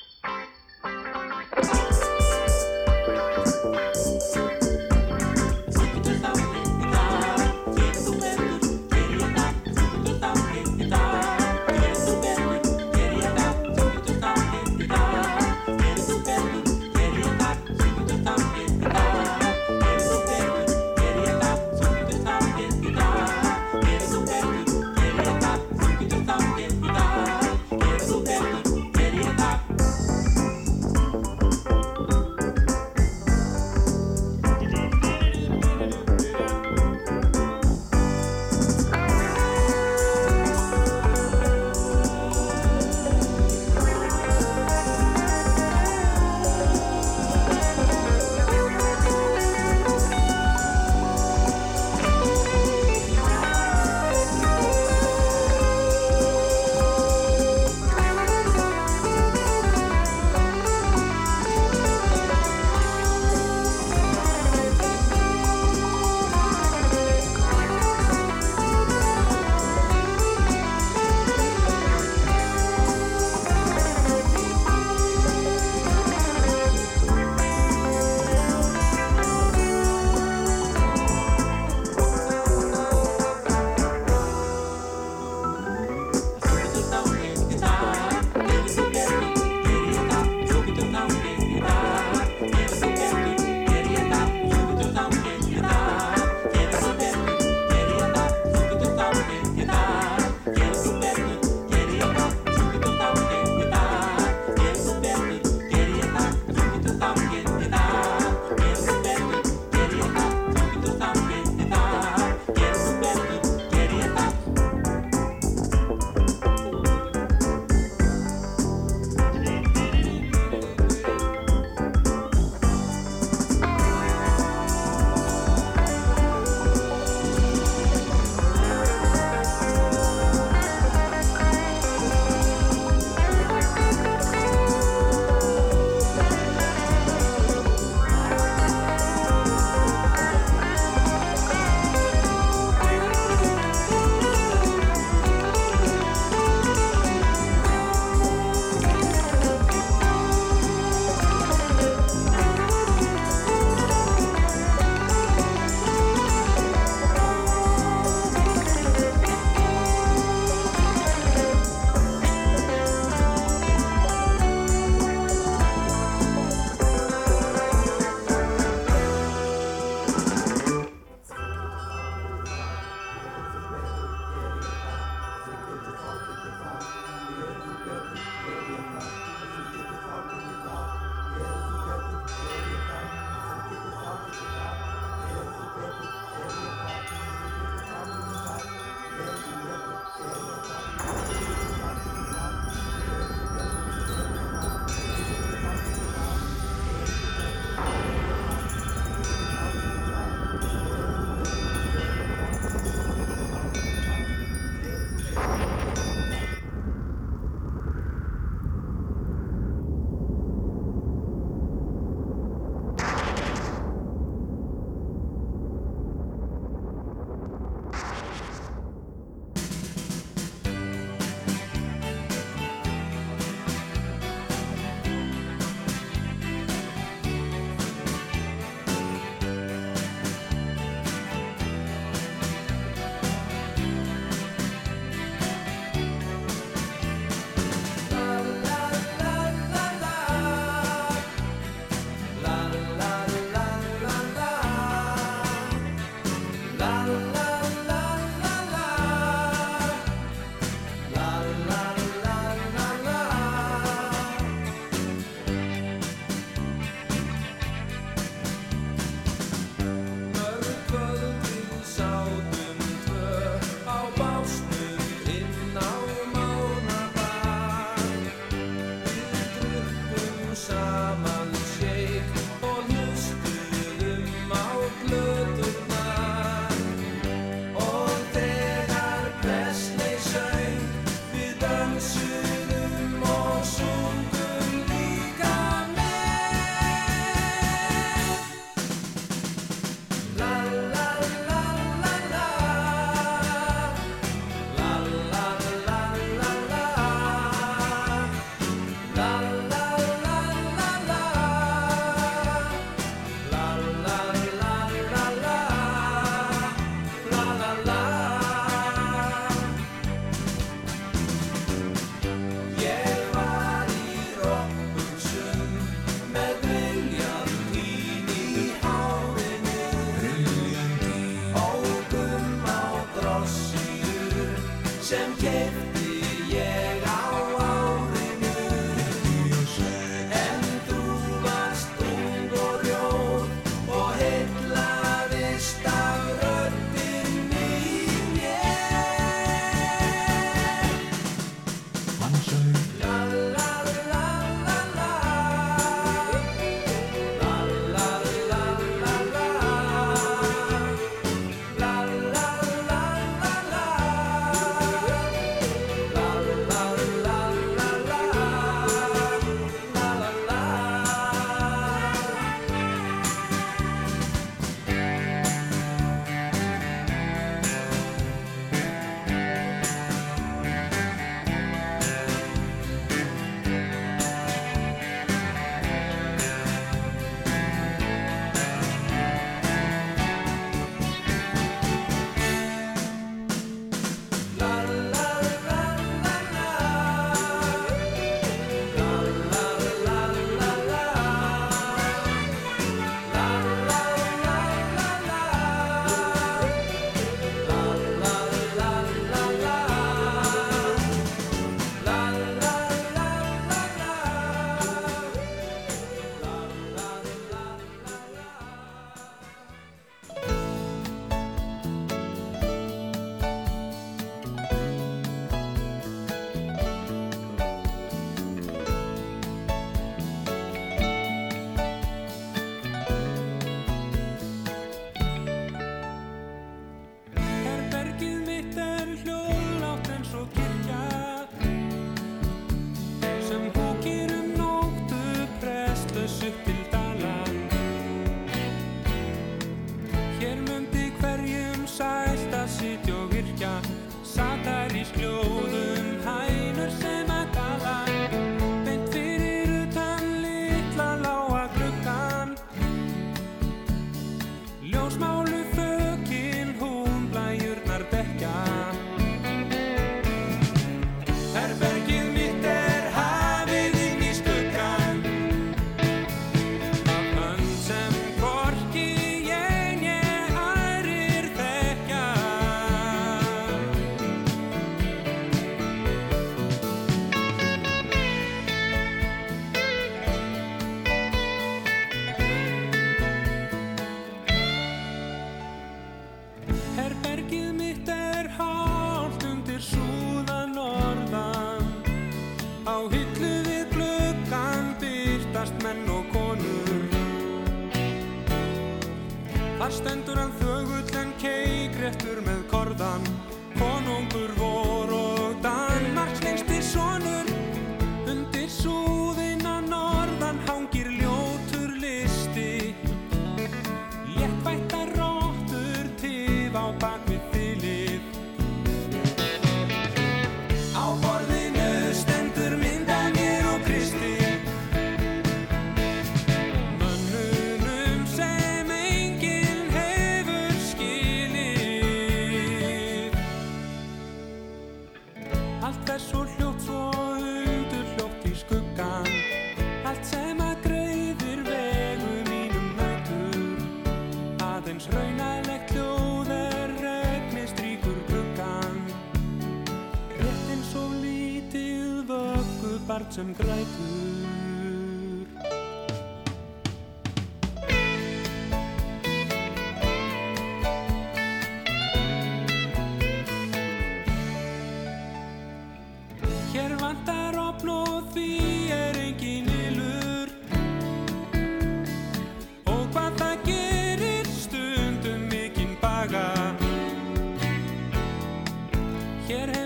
quieres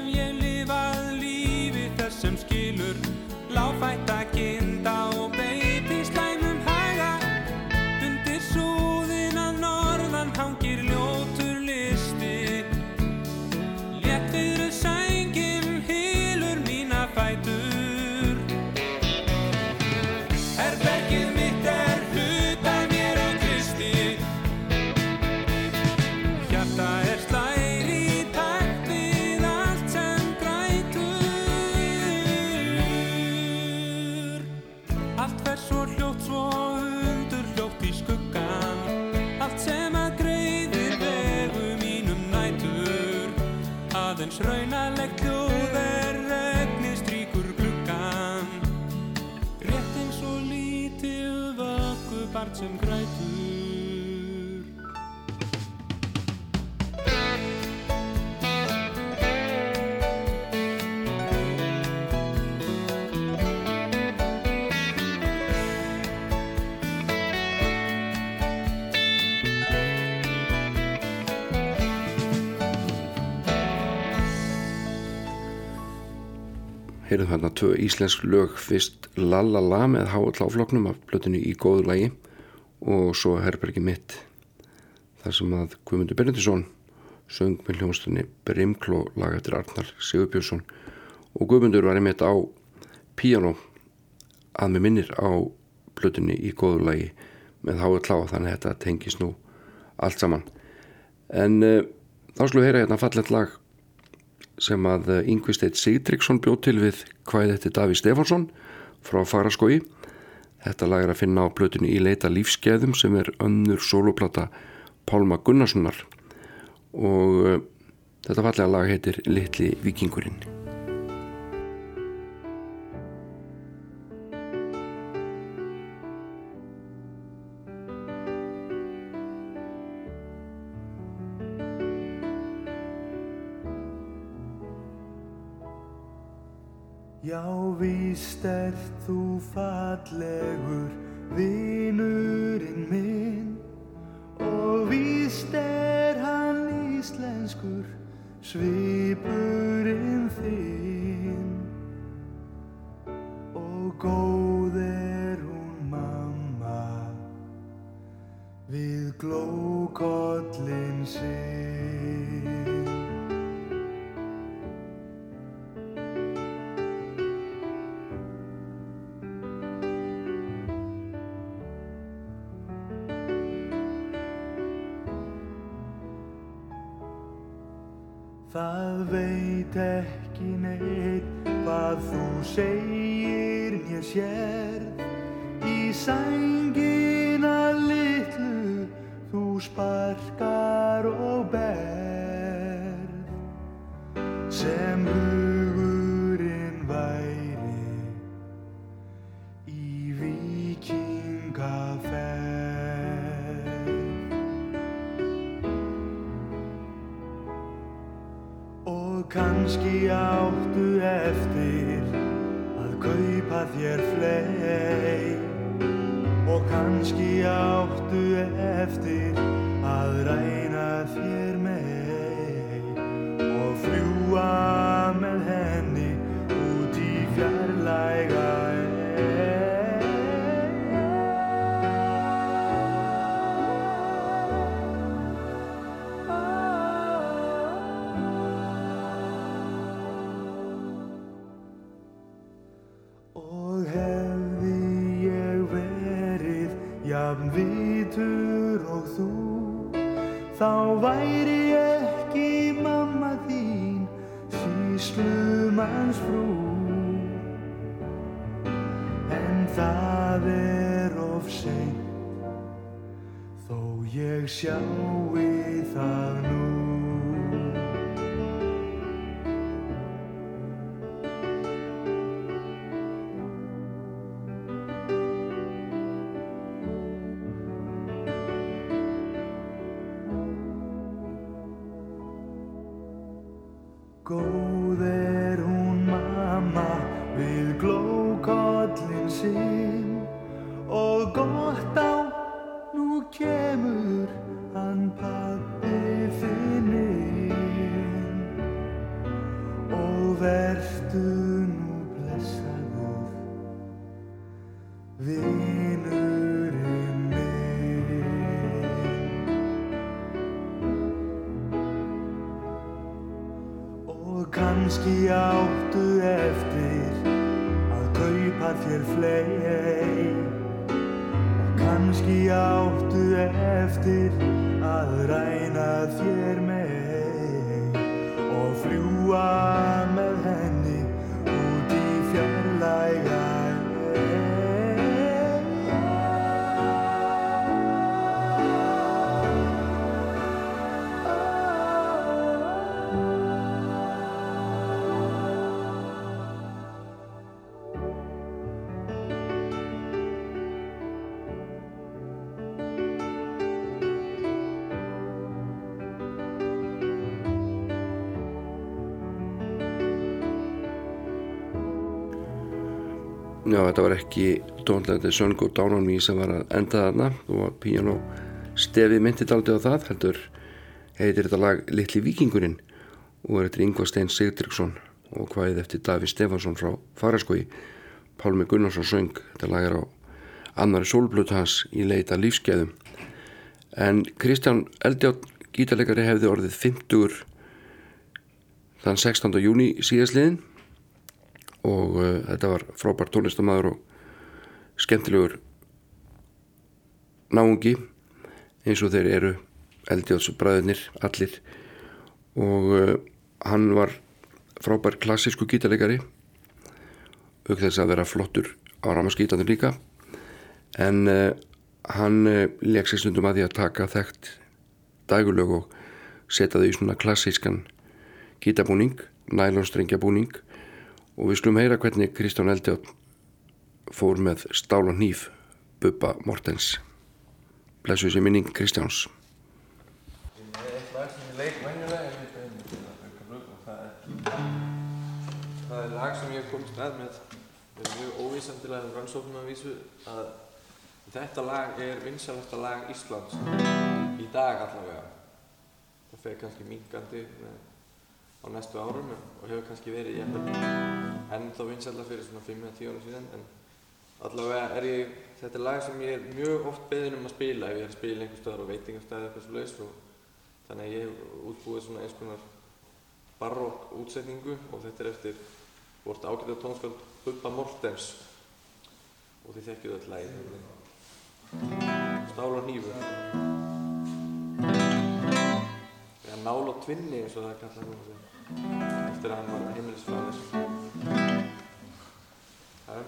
Heyrðum hérna tvö íslensk lög. Fyrst Lalala með Háall áfloknum af blötunni í góðu lagi og svo Herbergi mitt þar sem að Guðmundur Benedisson söng með hljómsdunni Brimkló lag eftir Arnar Sigurbjörnsson og Guðmundur var einmitt á píano að með minnir á blötunni í góðu lagi með H.L.A. þannig að þetta tengis nú allt saman en uh, þá slúið heyra hérna fallet lag sem að Yngvi Steit Sigdriksson bjóð til við hvað þetta Daví Stefánsson frá Faraskói þetta lag er að finna á blötunni í leita lífskeiðum sem er önnur soloplata Pálma Gunnarssonar. Og uh, þetta fallega lag heitir Littli vikingurinn fallegur, vinurinn minn og víst er hann íslenskur, svipurinn þinn og góð er hún mamma við glókollin sinn. Veit ekki neitt hvað þú segir mér sérð. Í sængina litlu þú sparkar og berð. Sem hugurinn kannski áttu eftir að kaupa þér flei Og kannski áttu eftir að ræna Já, þetta var ekki Go Down on Me sem var að enda þarna. Og piano stefið myndið aldrei á það heldur heitir þetta lag Littli Víkingurinn og er þetta Yngvar Steinn Sigdriksson og hvaðið eftir Daví Stefansson frá Faraskói Pálmi Gunnarsson söng þetta lag er á annari sólblötu hans í leita lífskeiðum en Kristján Eldjátt gítarleikari hefði orðið 50 þann 16. júni síðasliðin og uh, þetta var frábært tónlistamæður og skemmtilegur náungi eins og þeir eru Eldjáts bræðinir allir. Og uh, hann var frábær klassísku gítarleikari auk þess að vera flottur á ramaskítanum líka. En uh, hann leik sér stundum að því að taka þekkt dægulög og setja þau í svona klassískan gítarbúning, nælonstrengjabúning og við skulum heyra hvernig Kristján Eldjátt fór með stál og hníf Bubba Mortens. Blessu sér minning Kristjáns. Það er lag sem ég komst að með. Með mjög óvísandilega rannsóknum að vísu að þetta lag er vinsalasta lag Íslands í dag allavega. Það fer kannski minkandi með, á næstu árum og hefur kannski verið ennþá vinsalla fyrir svona 5-10 árum síðan en allavega er ég þetta er lag sem ég er mjög oft beðin um að spila ef ég er að spila einhver staðar á veitingastæði eitthvað svo laus og þannig að ég hef útbúið svona eins konar barokk útsetningu og þetta er eftir vort ágæta tónskáld Bubba Mortens og þið þekkjuð öll lagið. Stál og hnífur eða Nál og tvinni eins og það er kallað núna eftir að hann var heimilisfæðir Það er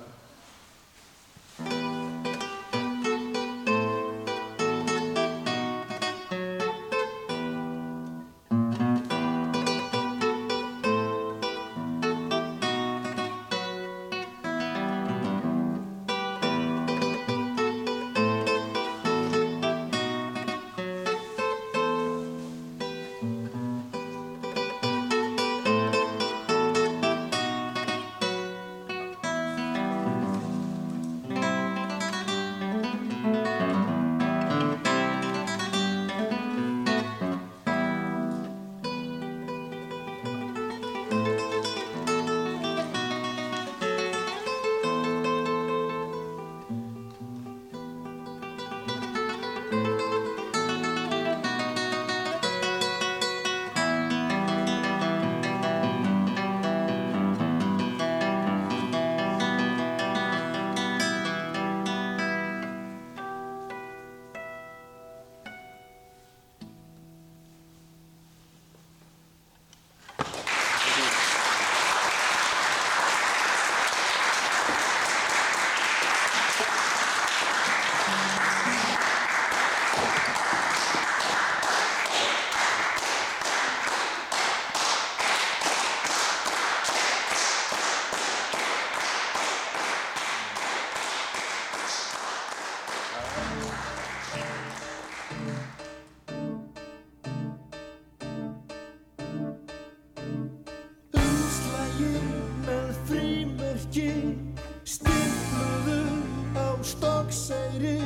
stokkseyri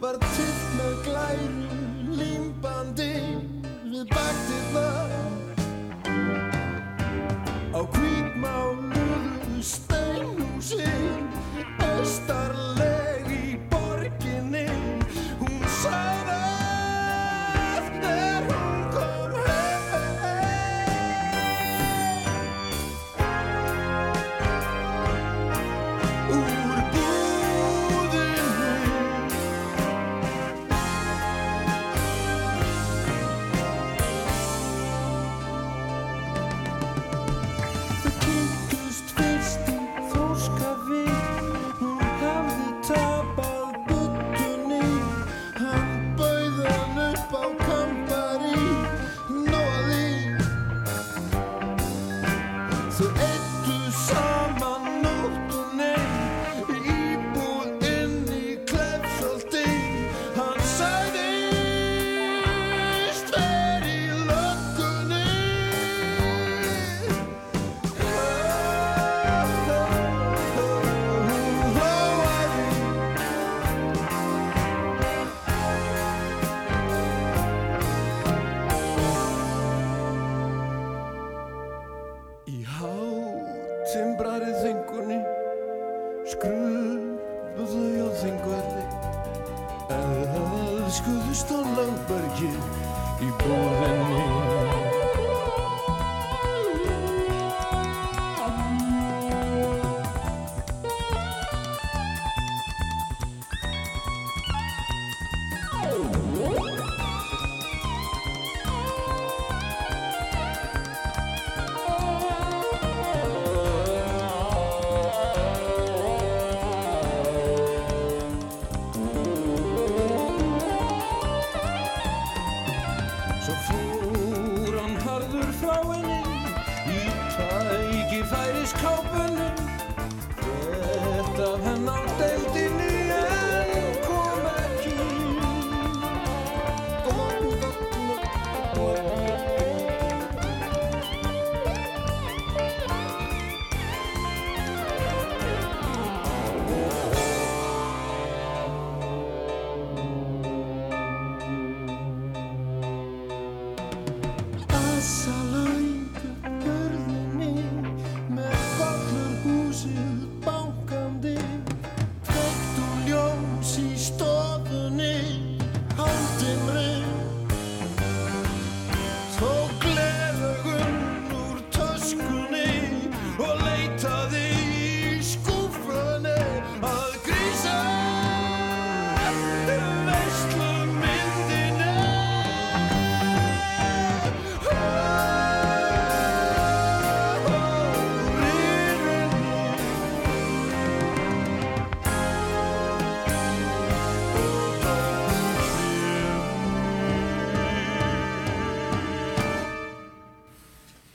Var tilt með glæru límbandi Við baktirnar Á hvítmáluðu steinhúsi Östarleg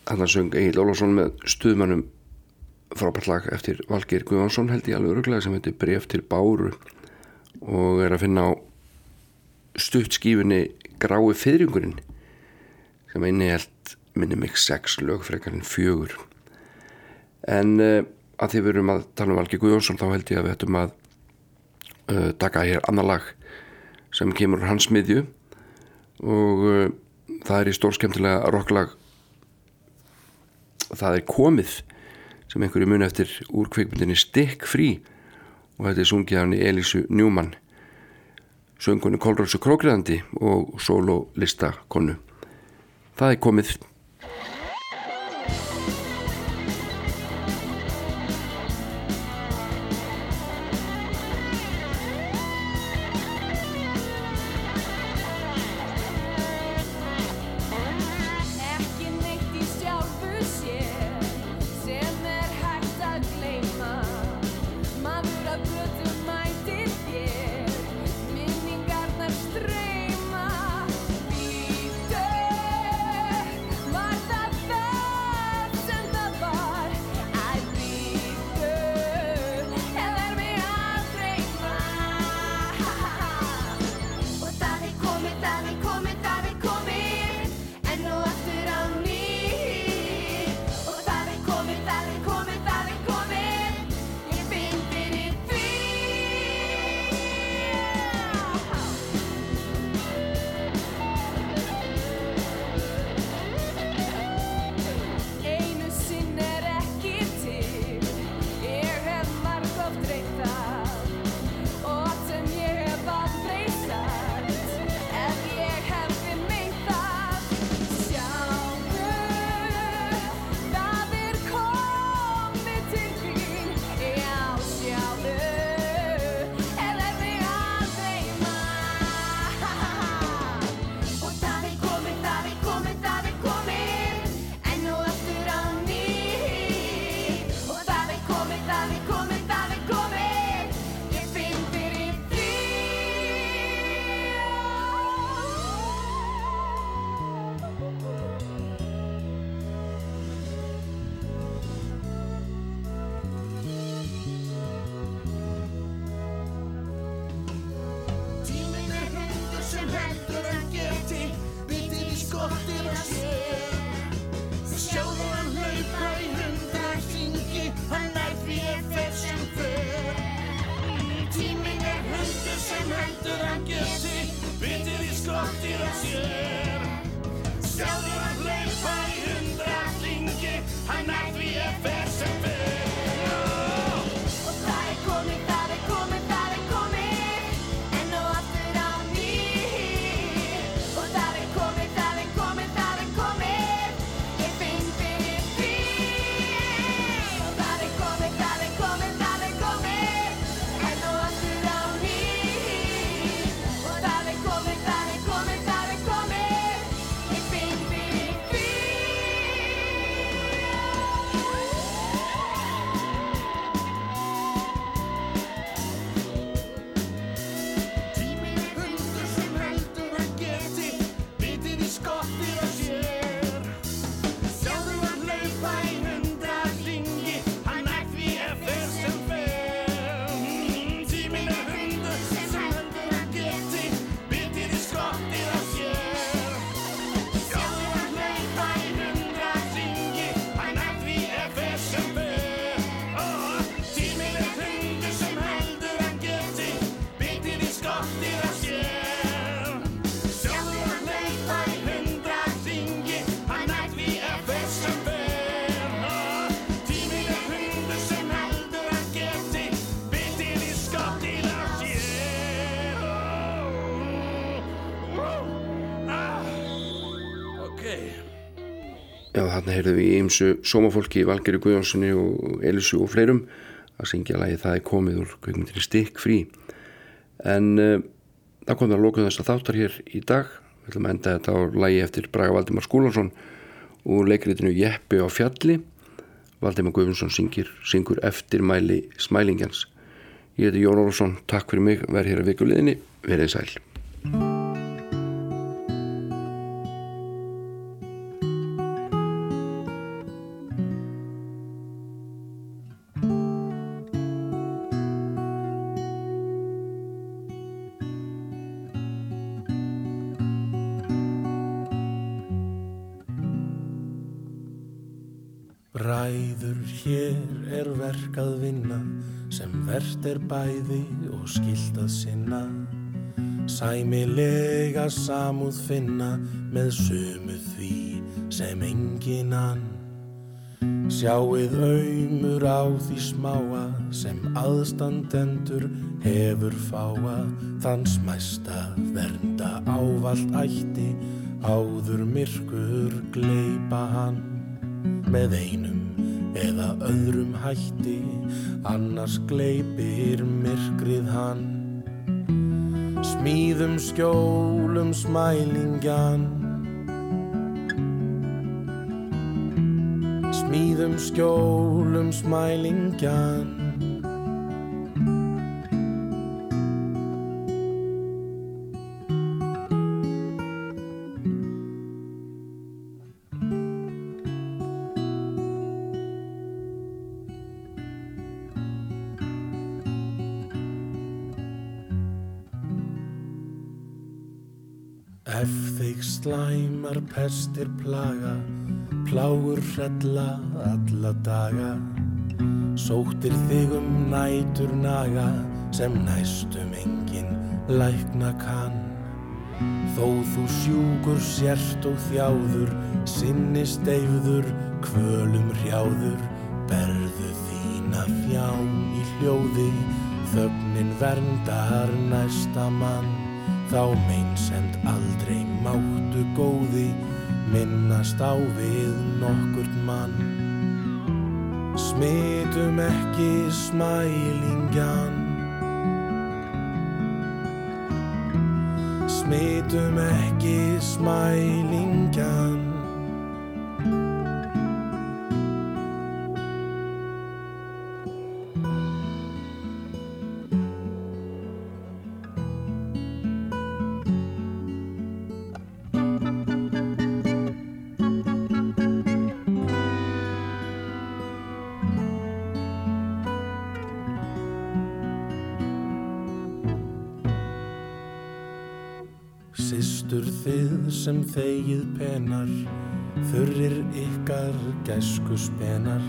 Þannig söng Egil Ólafsson með stuðmannum frábært lag eftir Valgeir Guðvansson held ég alveg öruglega sem heitir Bref til Báru og er að finna á stuttskífunni Grái fyrringurinn sem inni held minni mig sex lög frekarinn fjögur. En uh, að því við erum að tala um Valgeir Guðvansson þá held ég að við ættum að uh, taka hér annar lag sem kemur hans miðju og uh, það er í stór skemmtilega rocklag það er komið sem einhverju muni eftir úr kveikmyndinni Stick Free og þetta er sungið hann í Elísu Njúmann söngunni Kolrósu Krókriðandi og sólólista konu. Það er komið þarna heyrðum við í ymsu sómafólki Valgeri Guðjónssoni og Elisu og fleirum að syngja lagi Það er komið úr kveikmyndinni Stikk frí en uh, það kom það að lóka þess að þáttar hér í dag. Við ætlum að enda þetta á lagi eftir Braga Valdimar Skúlason úr leikritinu Jeppi á fjalli. Valdimar Guðjónsson syngir, syngur eftir mæli smælingjans. Ég heiti Jón Olsson, takk fyrir mig verð hér að vikuleginni, verið sæl sem verðt er bæði og skilt að sinna. Sæmilega samúð finna með sömu því sem engin ann. Sjáið aumur á því smáa sem aðstandendur hefur fáa. Þann smæsta vernda ávalt ætti áður myrkur gleipa hann. Með einum eða öðrum hætti annars gleipir myrkrið hann. Smíðum skjólum smælingjan. Smíðum skjólum smælingjan slæmar pestir plaga, plágur hrella alla daga, sóttir þig um nætur naga sem næstum engin lækna kann. Þó þú sjúkur sért og þjáður, sinni steifður, kvölum hrjáður, berðu þína fjám í hljóði, þögnin verndar næsta mann. Þá meinsend aldrei máttu góði minnast á við nokkurt mann. Smitum ekki smælingjan, smitum ekki smælingjan. Sem þegið penar, þurrir ykkar gæsku spenar,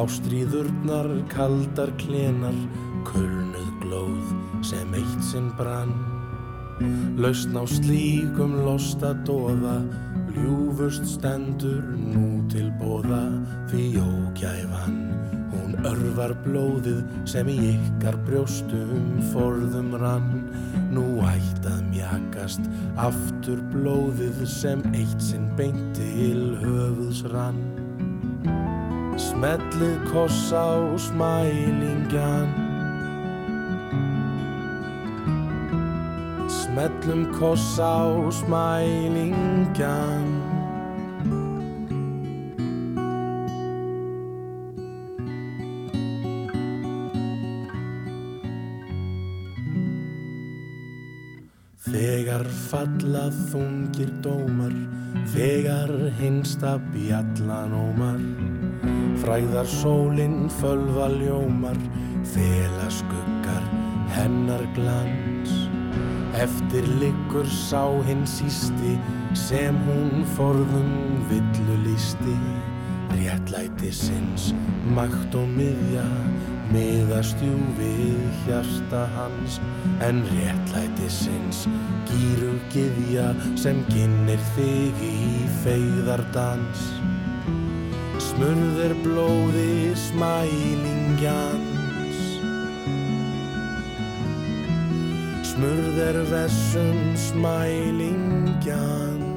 ástríðurnar kaldar klenar, kulnuð glóð sem eitt sinn brann. Lausn á slíkum losta dóða, ljúfust stendur nú til bóða, því ógæfan, hún örvar blóðið sem í ykkar brjóstum forðum rann. Nú ætti að mjakast aftur blóðið sem eitt sinn beint til höfuðs rann. Smellið koss á smælingjan, smellum koss á smælingjan. Falla þungir dómar þegar hinsta bjallan ómar. Fræðar sólinn fölva ljómar fela skuggar hennar glans. Eftir liggur sá hinn sísti sem hún forðum villu lísti réttlæti sinns makt og miðja miðast jú við hjarta hans en réttlæti sinns gýru gyðja sem ginnir þig í feyðardans. Smurður blóði smælingjans. Smurður vessum smælingjans